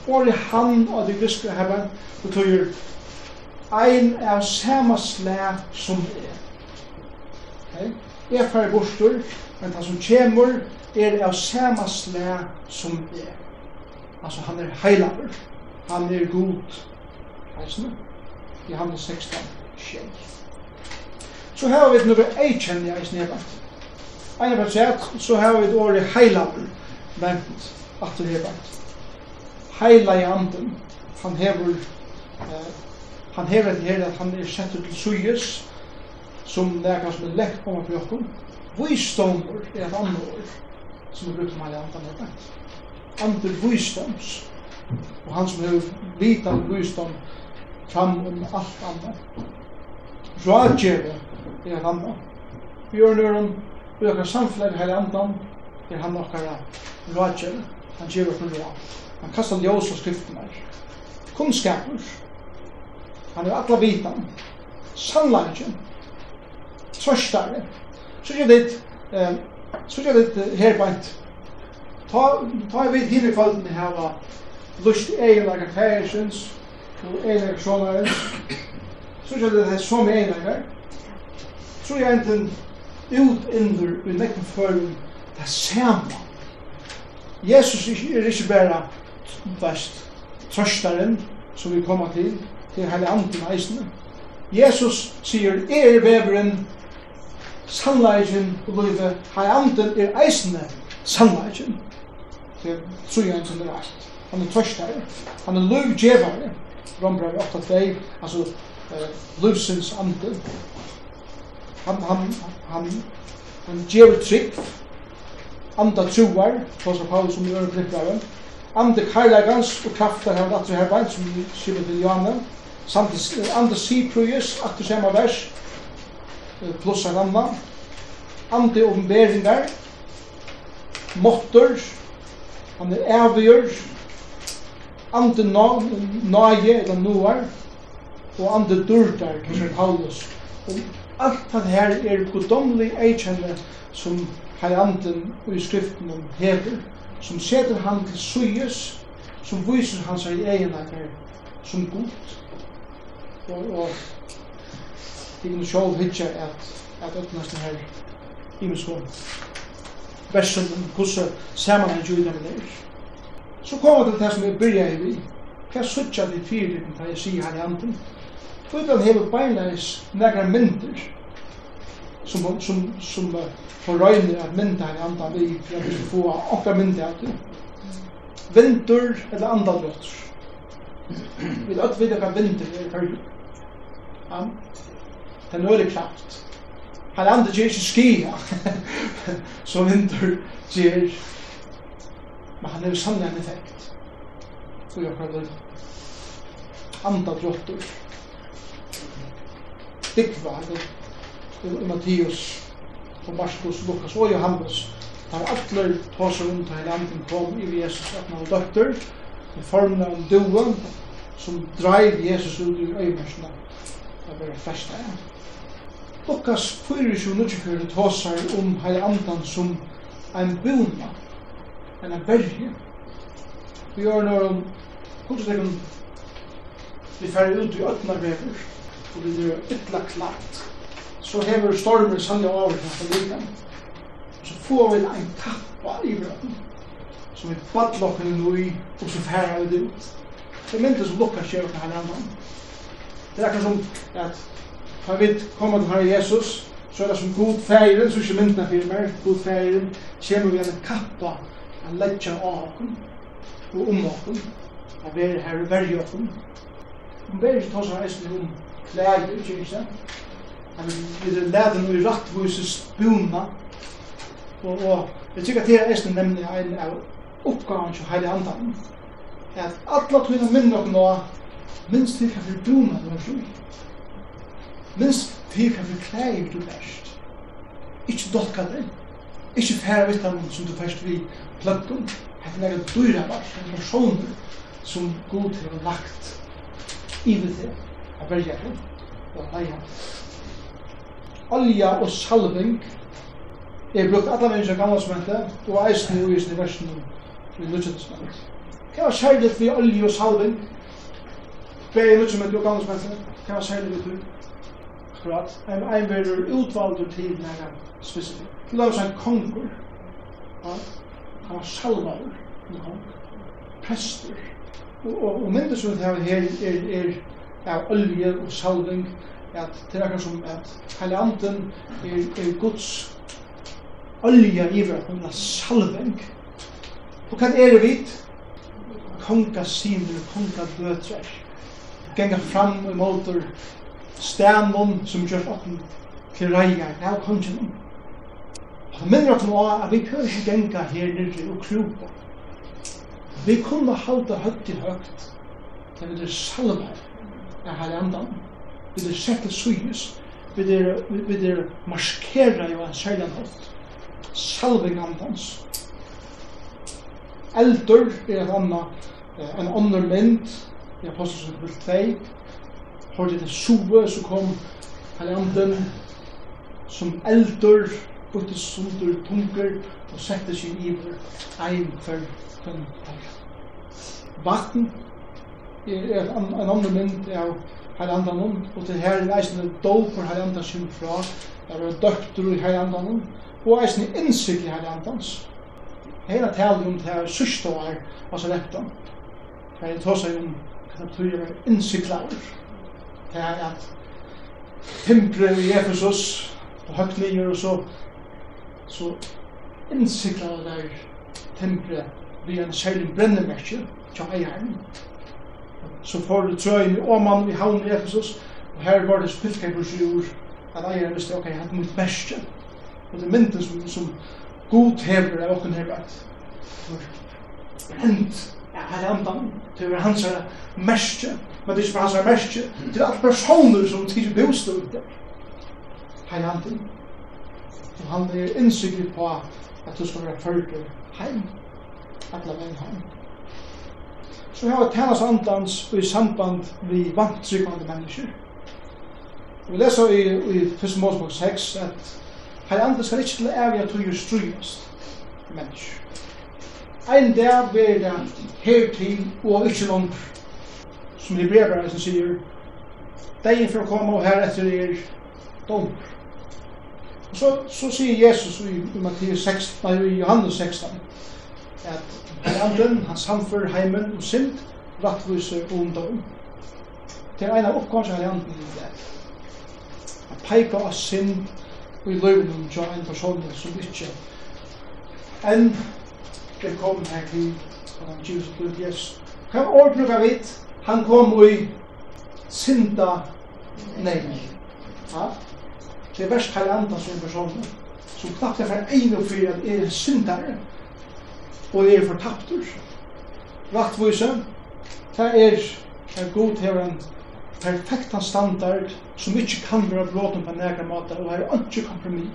Og Året han og det griske herren betyr ein er samme slag som er. Okay? Jeg fer bostur, men han som kjemur er av samme slag som er. Altså han er heilaver. Han er god. Heisne? I han er 16, 16. Så har vi noe eikjennig i snedbant. Ein av sett, så har vi ordet heilaver vent at det hebant. Heila i anden, han hever, eh, han hever det her at han er sett ut til suyes, som det er kanskje lekt på meg på jokken. Visdommer er et annet ord som er brukt om heila anden er hebant. Ander visdoms, og han som hever vita visdom fram om alt annet. Rådgjere er han anna. Vi gjør nøren, vi gjør samfunnet hele andan, er han okkara rådgjør, han gjør oss nødra. Han kastar ljós og skriftene her. Kunnskapur, han er alla vitan, sannlagen, tvørstare. Så gjør det, eh, så gjør det her herbeint. Ta, ta vi hinne kvalden hava lust egenlager færsens, og egenlager sjånarens, så gjør det her som egenlager, tror jeg enten ut indur i nekken førum det samme. Jesus er ikke bare vest trøstaren som vi kommer til, til hele andre eisene. Jesus sier, er veveren sannleggen og løyve, hei anden er eisene sannleggen. Det tror jeg enten er alt. Han er trøstare, han er løyvgjevare. Rombrev 8-2, altså uh, løyvsins anden han, han, han, han gjør trick anda troar, så som Paulus som gjør tryggare, anda karlagans og kraftar her vatru som vi til Janne, samt anda siprujus, at det samme vers, plus en annan, anda omberingar, måttor, han er avgjør. Anda nage, eller noar, og anda durtar kanskje Paulus, om alt det her er godomlig eikjenne som heianden og i skriften om hever, som seter han til suyes, som viser han seg egenleikar som god. Og, og det er sjål hitje at, at øtnast det her i min skål. Versen om hvordan saman han med det. Så kommer det til det som jeg byrja i vi. Hva sutja vi fyrir da jeg sier her i anden? Bibelen hever beinleis negra myndir som, som, som uh, forrøyner at mynda han andan vi for at vi skal få okra myndi av det. Vindur eller andalrøttur. Vi vet at vi vet at vindur er fyrir. Ja. det er nøyre kraft. Han andre gjør ikke skia så [laughs] vindur gjør. Men han er jo sannlig en effekt. så jeg kan det. Andalrøttur. Andalrøttur i Mattias, og Markus, Lukas og Johannes, tar atler tås rundt til anden kom i Jesus at man var døkter, i formen av en due, som dreiv Jesus ut i øymersene. av var det fleste, ja. Lukas 4.24 tåser om hele anden som en buna, en en berge. Vi gjør når om hvordan det kan vi færre ut i øtna vever, og vi er ytla klart, så hever stormen sannlig over til likan. Så får vi en kappa i brønn, som vi badlokken inn i, og så færa vi det ut. Det er mindre som lukka skjer på her annan. Det er akkur som at når vi kommer til Herre Jesus, så er det som god færen, så er ikke myndna fyrir mer, god færen, kommer vi en kappa, en ledja av okken, og om okken, og vi er her og verja okken. Om vi er ikke tås her eisen om klær i kyrkjen. Han vil lære noe rattvise spuna. Og, og jeg tykker at det er eisen nemlig en av oppgaven til heilig andan. At alla tøyne minn nok nå minst til hva vi bruna du har fri. Minst til hva vi klær du bæst. Ikke dolka det. Ikke færre vittamon som du færst vi pløkken. Hette nega dyra bæst, en personer som god til å lagt i det til og leia Olja og salving er brukt alla menneska gamla smente og eisen og eisen i versen i lutsjent smente. Hva var særligt vi olja og salving? Begge i lutsjent og gamla smente, hva var særligt vi du? Akkurat, en ein verur utvaldur til nega spesifik. Til av seg kongur, han var salvarur, prester og og, myndes ut her er, er, er, er av olje og salving, at det er akkurat som at hele anden er, er Guds olje i hvert fall, salving. Og hva er det vidt? Konga siner, konga døtrer. Genga fram og motor stenen som gjør åkken til reier, det er kongen. Og det minner åkken av at vi kan ikke genga her nere og kropa. Vi kunne halda høyt i høyt til vi er salvar av her andan. vi er sett til suyes, vi er, er marskera jo en særlig nått, salving andans. Eldur er et anna, en annar mynd, i Apostels 2, har det sove som kom her herrandan, som eldur, bøttes sundur tunger, og sette seg iver, ein for tunn Vatten er en, annen mynd av herrandanen, og til her er eisen doper herrandan sin fra, der er døkter i herrandanen, og eisen innsikt i herrandans. Hela talen om det her sørste år var Masarektan. Her er tåsa om hva det betyr å innsiklaver. Det er at timpre i Efesus, og høgt nyer og så, så innsiklaver der timpre vi en særlig brennemerkje, tja eieren, så får du trøyen i Åman i havn i Ephesus, og her var det spiltkapers i ur, at eieren visste, ok, jeg hadde mitt merske, og det mynte som, som god hever av åkken hever at hent, ja, her andan, det var hans her men det er ikke hans her merske, det er alt personer som tidlig bostod ut der, her andan, og han er innsikker på at du skal være følger heim, alle veien heim, så har tænast andans i samband vi vant tryggvande mennesker. Vi leser i, i 1. Mosebok 6 at Hei andre skal ikke til evig at du strygast mennesker. Ein dag blir det hertil og ikke langt som hebrever som sier Deien for å komme og her etter er dom. Og så, så sier Jesus i, i Mattias 16, nei, i Johannes 16 at Herren, han samför heimen og synd, rattviser og ungdom. Det er en av oppgående Herren i det. Han peker av synd og i løven om jo en person som ikke enn det kom her til han Jesus blod Jesus. Hva ordner vi? Han kom i synda nei. Ja? Det er verst Herren som personen som knappt er for en og fyrir at er syndare og er fortaptur. Rattvise, det er en god til en perfekt standard som ikke kan være blåten på nægra måte, og er ikke kompromis.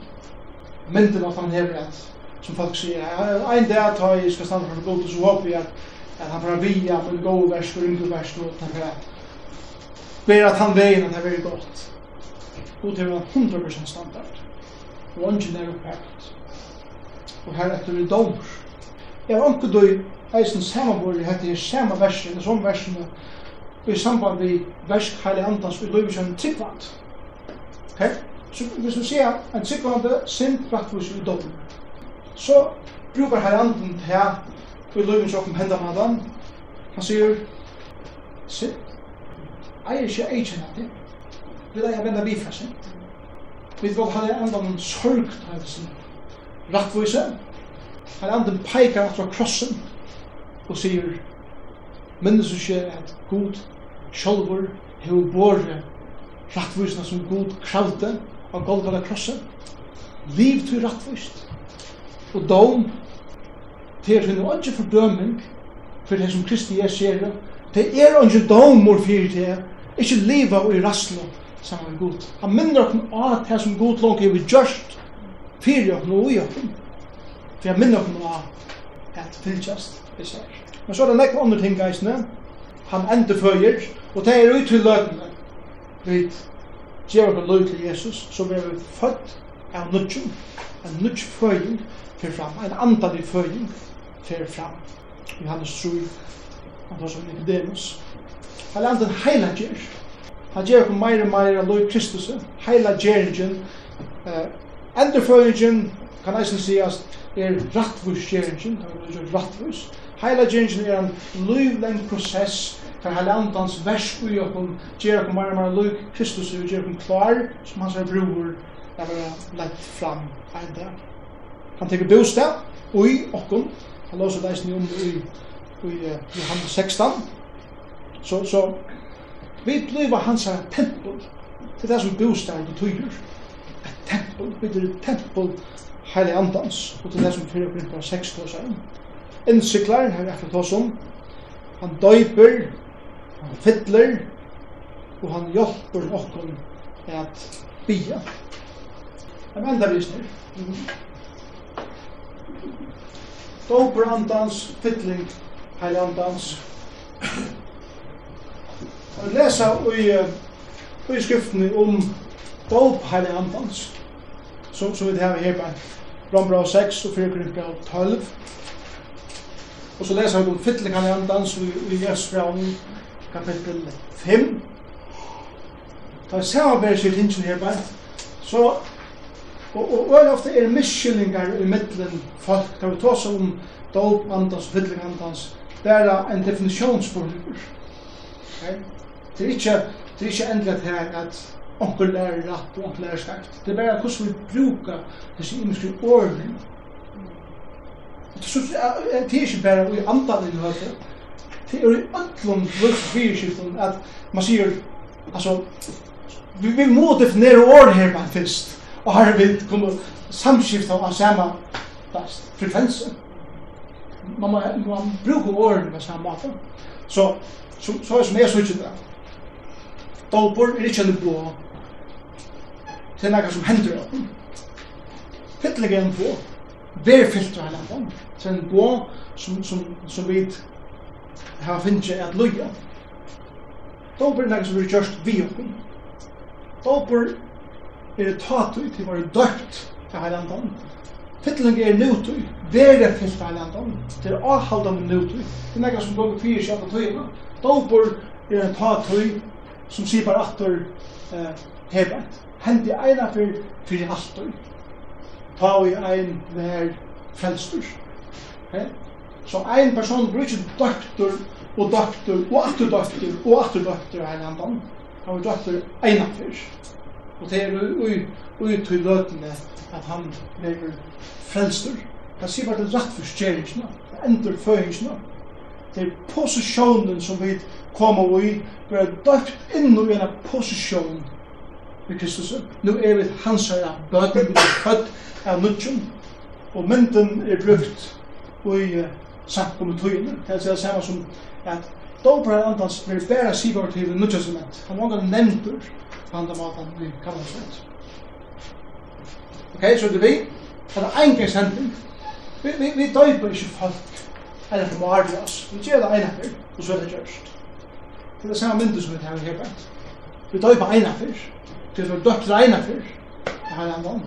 Mynden at han hever at, som folk sier, en dag tar jeg skal standa for god, så håper jeg at, at han får via på en god vers og yngre vers, og han får at ber at han veien at det er veldig godt. God til en 100% standard, og ikke nær opphært. Og her etter vi dommer, Jeg har ikke du eisen samanbordet hette samme versen, eller som versene, i samband med versk heilig andans vi løyver som en tikkvand. Okay? Så hvis vi ser en tryggvand, sind praktisk i dobbel, så brukar heilig anden her vi løyver som om med madan. Han sier, sind, eier ikke eisen at det, vil jeg vende bifra sind. Vi vil ha heilig andan sorg, til sin rattvise, Han anden peikar fra krossen og sier minnes du ikke at god sjolvor hever båre rattvisna som god kravde av Golgata krossen liv til rattvist og dom til er finne ikke fordøming for det som Kristi er sier det er ikke domor fyrir det ikke liva og i rastlå saman med god han minner okken av det som god langt er vi gjørst fyrir okken og i okken for jeg minner på noe at fylgjast i sær. Men så er det nekva andre ting geisne, han ender føyer, og det er ut til løgene. Vi gjør det løg til Jesus, så vi er født av nudgen, en nudg føying fyrir fram, en andalig føying fyrir fram. Johannes 3, han tar som Nicodemus. Han er heila heilager, han gjør på meira og meir av løg Kristus, heilageringin, endurføyingin, kan eisen sias, er rattvus gjeringin, ta er jo rattvus. Heila gjeringin er en løyvleng prosess, ta heila andans versk ui okkom, gjer okkom bare mer løy Kristus og gjer okkom klar, som hans er bror, er vera lett fram eide. Han teker bostad, ui okkom, han låser leisen om ui, ui Johannes 16, så, så, vi bliva hans tempel, det er det som bostad betyr, et tempel, betyr tempel, heilig andans, og til det som fyrir okkur på 6 tåsaren. Innsyklar, har vi akkurat tås om, han døyper, han fiddler, og han hjelper okkur at bia. Jeg venter vi snir. Døyper andans, fiddling, heilig andans. Jeg lesa i, i skriftene om døyp heilig andans, som, som vi har her bare Rombra 6 og 4 Korinthia 12. Og så leser vi om fytlingan i andans i, i Esfraun kapittel 5. Da er samarbeid sitt hinsen her bare. Så, og, og, og ofte er miskyllingar i middelen folk, da vi tås om dåp andans og fytling andans, er en definisjonsforlur. Okay? Det er ikke, det er ikke endelig at her at onkel lærer rett og onkel lærer skarpt. Det er bare hvordan vi brukar disse imenske årene. Det er ikke bare i andan i høyde. Det er i ødlom vøksfyrskiften at man sier, altså, vi, vi må definere år her man fyrst, og her vil kunne samskifte av samme frekvensen. Man må, man bruker årene på samme måte. Så, så, så er det som jeg synes ikke det, Dopor er ikke en blå Det er noe som hender opp. Fytlig er en på. Vær filtra hele på. Det en på som, som, som vi har finnet seg at løye. Dåper er noe som vi har gjort vi opp. Dåper er det tatt ut, å være døpt til hele andan. Fytling er nøytøy, vere fyllt av landan, det er avhaldande nøytøy, det er noe som dog fyrir sjalda tøyna, dopor er en ta tøy som at du eh, hebet hendi eina fyrir fyrir altur. Ta vi ein mer frelstur. He? Så ein person brukar doktor og doktor og aftur doktor og aftur doktor ein andan Han er doktor eina fyrir Og det er ui, ui til løtene at han blir frelstur. Det sier bare det rett for skjeringsna, endur føringsna. Det er posisjonen som vi kommer i, vi er døpt inn i en posisjon i Kristus. Nu er vi hans hansara bøten, vi er født av nudjum, og mynden er brukt i samkommet tøyene. Det er det samme som at Dobra er andans blir bæra sivar til nudjastament. Han var en nevntur på andre måten vi kallar oss Ok, så det vi. Det er en gang gangshending. Vi, vi, vi døyper ikke folk eller for margen oss. Vi gjør det ene fyr, og så er det gjørst. Det er det samme myndet som vi tar her bænt. Vi døyper ene fyr, til er dødt regna for. Det har han vann.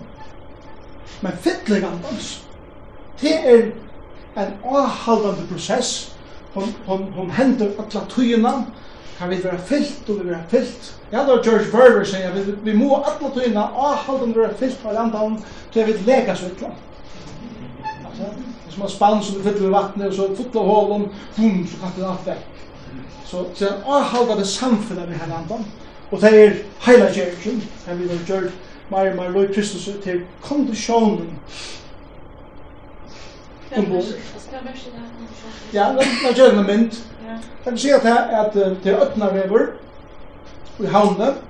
Men fytlig andans, det er en avhaldande prosess. Hon, hon, hon hender atla tøyina, kan vi være fyllt og vi være fyllt. Ja, da George Berger sier, vi, vi må atla tøyina avhaldande være fyllt av andan til vi lega så ytla. Altså, det er som en spann som du fyller i vattnet, og så fyller fotla hålen, boom, så kan det alt vekk. Så, så en avhaldande samfunnet vi her andan. Og det er heila kjærkjen, enn vi har gjort mer og mer loj Kristus til kondisjonen. Ombord. Ja, det er kjærkjen mynd. Jeg kan si at det er at det er øtna vever i havnet,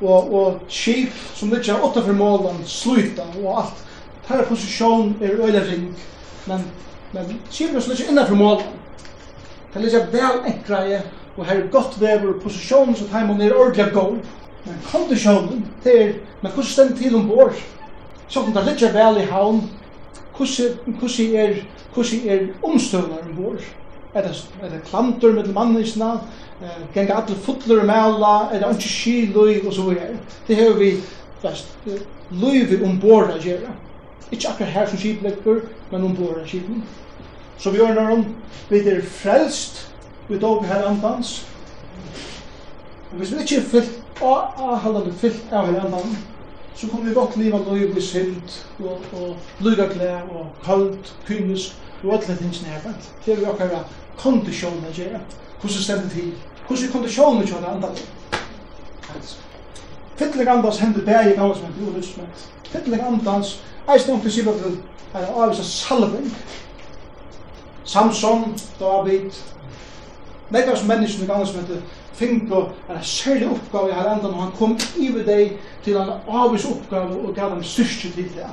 og, og skip som det ikke er åtta for målen, sluta og alt. Her posisjon er øyla ring, men, men skip er som det ikke målen. Det er ikke vel enkreie og her er godt vever, posisjonen som heimann er ordelig god, men kondisjonen, det er, men hvordan stendt til ombord? Så om det ligger vel i havn, hvordan er, hvordan er omstøvner ombord? Er det, er det klantur med mannisna, eh, genga alle fotler mæla, er det ikke skiløy og så videre. Det har vi flest løyve ombord å gjøre. Ikke akkurat her som skiplegger, men ombord å skipen. Så vi gjør når vi er frelst, vi dog her andans. Og hvis vi ikke er fyllt og avhaldende fyllt av her andans, så kommer vi godt liv av løy i synd og, og lygaklær og kaldt, kynisk og alle tingene her. Det er vi akkurat kondisjonen å gjøre. Hvordan stemmer det til? Hvordan er kondisjonen til å andans? Fytlig andans hender bæg i gammel som er ulyst, fytlig andans eisen om til er avvisa salving. Samson, David, Nekka som menneskene gamle som heter Fingo er en særlig oppgave i her enda når han kom i ved deg til en avvis oppgave og gav dem styrke til det.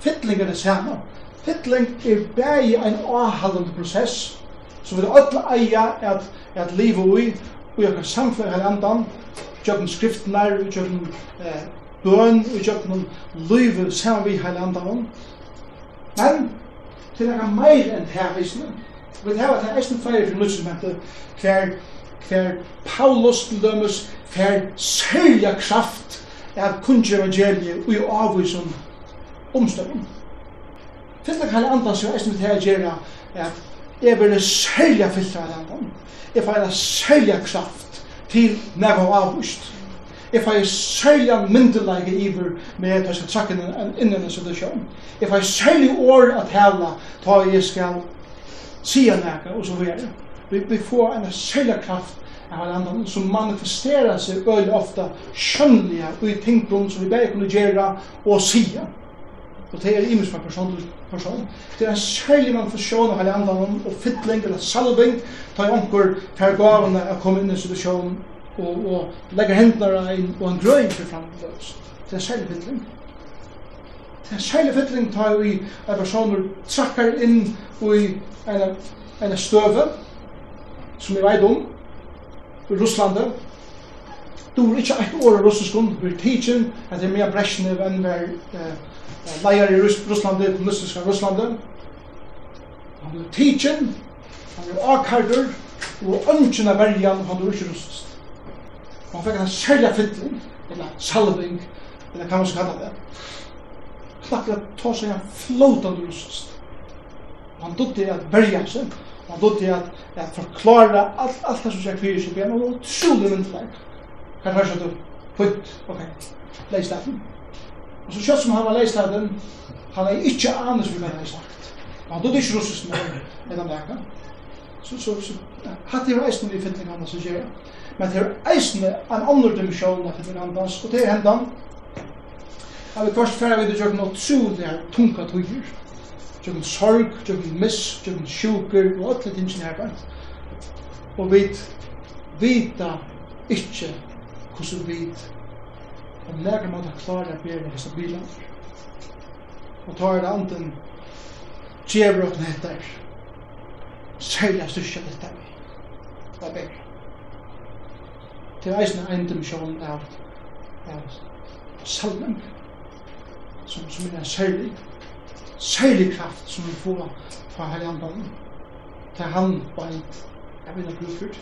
Fittling er det samme. Fittling er bare en avhaldende prosess som vi alle eier at, at livet i og jeg kan samfunne her enda gjøkken skriftene, gjøkken eh, bøn, og gjøkken livet sammen vi her enda Men til å mer enn her visene Vi hava til eisen flere til nødsmette, hver, hver Paulus til dømes, hver særlig kraft er kunnskje evangeliet og i avvisen omstøvn. Fyrst kan jeg andas jo eisen til gjerra er at jeg vil særlig fyllt av andan. Jeg får en kraft til når jeg avvist. Jeg får en særlig myndelige iver med at jeg skal trakke inn i en situasjon. If I say særlig år at hella ta jeg skal sier noe, og så videre. Vi, vi får en særlig kraft av hverandre som manifesterer seg veldig ofte skjønnelige og i tingbrunn som vi bare kunne gjøre og sier. Og det er imens fra person til person. Det er en særlig manifestasjon av hverandre og fytling eller salving tar anker for gavene å komme inn i situasjonen og, og legger hendene inn og en grøy for fremdeles. Det er en særlig fytling. Det er særlig fytling ta vi at personer trakkar inn i en, en støve som vi veit om i Russlandet. Du er ikke et år i russiskun, vi er tidsen, at det er mer bresjnev enn vi er eh, leier i Russlandet, kommunistiska Russlandet. Han er tidsen, han er akkarder, og ønsken av verjan, han er ikke russisk. Han fikk en særlig fytling, eller salving, eller hva man skal kalla det slapp at ta seg en flåtande russast. Han dødde at berja seg, og han dødde at, at forklara alt, alt det som seg fyrir seg, og han var utrolig myndelig. Her hørs at du, putt, ok, leis det. Og så kjøtt som han var leis det, han er ikke anus vi kan ha sagt. Han dødde ikke russast med, med leka. Så, så, så, hatt i var vi fytling annars å gjøre. Men det er eisne en annan dimensjon av fytling annars, og det er hendan, har vi kvart færre vi det gjør noe trolig tunga tøyer. Gjør en sorg, gjør en miss, gjør en sjuker, og alle ting som er bare. Og vi vita ikke hvordan vi om nærmere måte klarer å bære disse bilene. Og tar det anten djever åkne etter særlig styrke dette vi. Det er bedre. Til eisen er en dimensjon av, av salmen som, som er en særlig, særlig kraft som vi får fra herrenballen. Det er han beint, jeg vil ha brukt for det.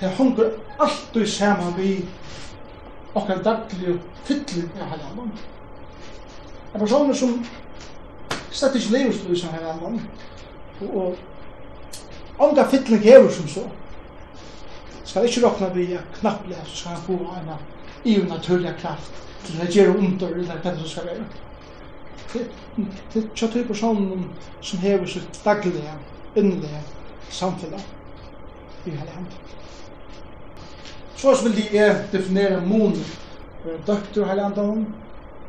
Det hongur alltid saman vi okkar daglig fytling av her herrenballen. En person som slett ikke lever stod i som herrenballen, og, og onga fytling hever som så, skal ikke råkna vi knapplega, så skal han få en i iunaturlig kraft til å gjøre under i den som skal være. Det er tjatt i personen som hever sitt daglige, innelige samfunnet i hele hand. Så vil de definere mån ved døkter i hele hand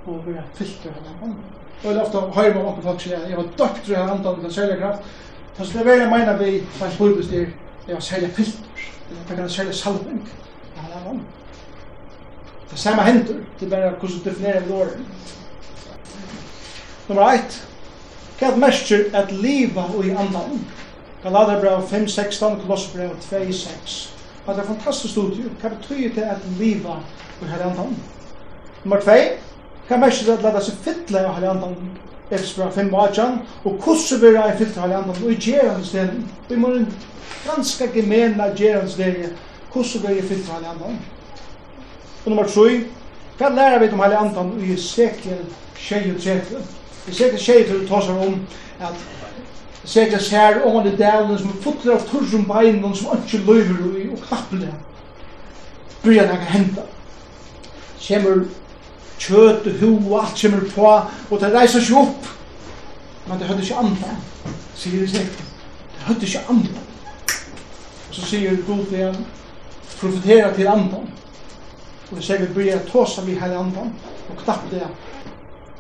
og ved filter i hele hand. Og jeg ofte høyre med mange folk sier jeg var døkter i hele hand til særlig kraft. Så det er veldig mener vi, faktisk burde styr, jeg var særlig filter, det er særlig salving i hele hand. Det samme hender, det er bare hvordan du definerer en lår. Nummer 1. Hva er mestjer at liva og i andan? Galaterbrev 5, 16, Kolosserbrev 2, 6. Det er fantastisk studie. Hva betyr det at liva og i andan? Nummer 2. Hva er mestjer at lada seg fytle av i andan? Efsbra 5 Bajan, og hvordan vil jeg fytle av halv andan, og i gjerans delen, vi må ganske gemena gjerans delen, hvordan vil jeg fytle av halv andan. Og nummer 3, hva lærer vi om Heilig andan i Ezekiel 23? Ezekiel 23 tar seg om at Ezekiel ser ånd i dævlen som er fotler av turrum beinen som ikke løyver i og knapper det. Bryr det kan hente. Kjemmer kjøt og hu og alt kjemmer på, og det reiser seg opp. Men det høyde ikke andre, sier Ezekiel. Det høyde ikke andre. Og så sier Gud igjen, profetera til andan. Og så vi börjar tåsa vi hele andan og knappt det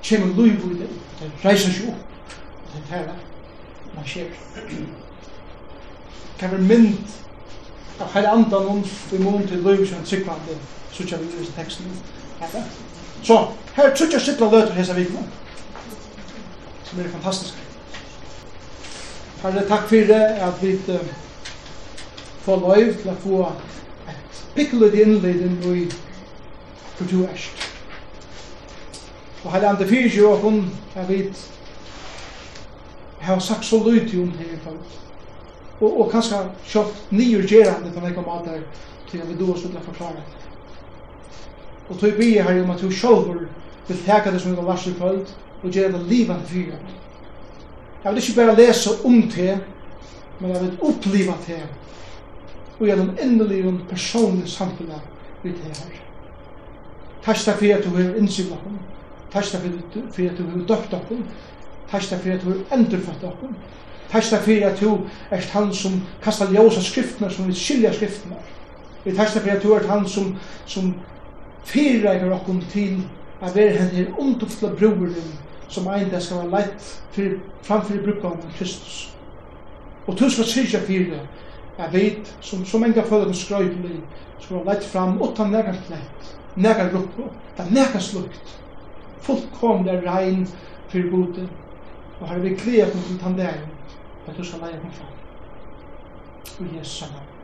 kommer liv i det. Det reiser seg opp, og Det er det man sker. Kan vi mynd av hele andan om vi må til liv som en tryggvande så kör vi i teksten. Så her tror jeg jag sittla löter hessa vikna som er fantastisk. Herre, takk for det at vi får lov til å få et pikkelig innledning i for du erst. Og heil andre fyrir jo og hun er vidt har sagt så lyd til hun her i kvart. Og, og kanskje kjøpt nye gjerande på nekka mater til jeg vil du også til å forklare det. Og tog bygge her om at du sjølver vil teka det som vi var varsel i kvart og gjøre det livet til fyrir. Jeg vil ikke bare lese om det, men jeg vil oppleva det og gjennom endelig en personlig samfunnet vi til her. Takk takk fyrir at du hefur innsyn okkur. Takk takk fyrir at du hefur døpt okkur. Takk takk fyrir at du hefur endurføtt okkur. Takk takk fyrir at du ert han som kastar ljósa skriftnar som vil skilja skriftnar. Vi takk takk fyrir at du ert han som, som fyrirreiker okkur til at vera henni omtuftla brúurin som einda skal være leitt fyrir, framfyrir brukkanen av Kristus. Og tu skal syrja fyrir at vi som, som enga fyrir skrøybli skal være leitt fram utan nærkant leitt neka gruppo, det er neka slukt. Fullkomlig rein fyrir gode. Og har vi klea på til tandein, at du skal leia kom fram. Og Jesu navn.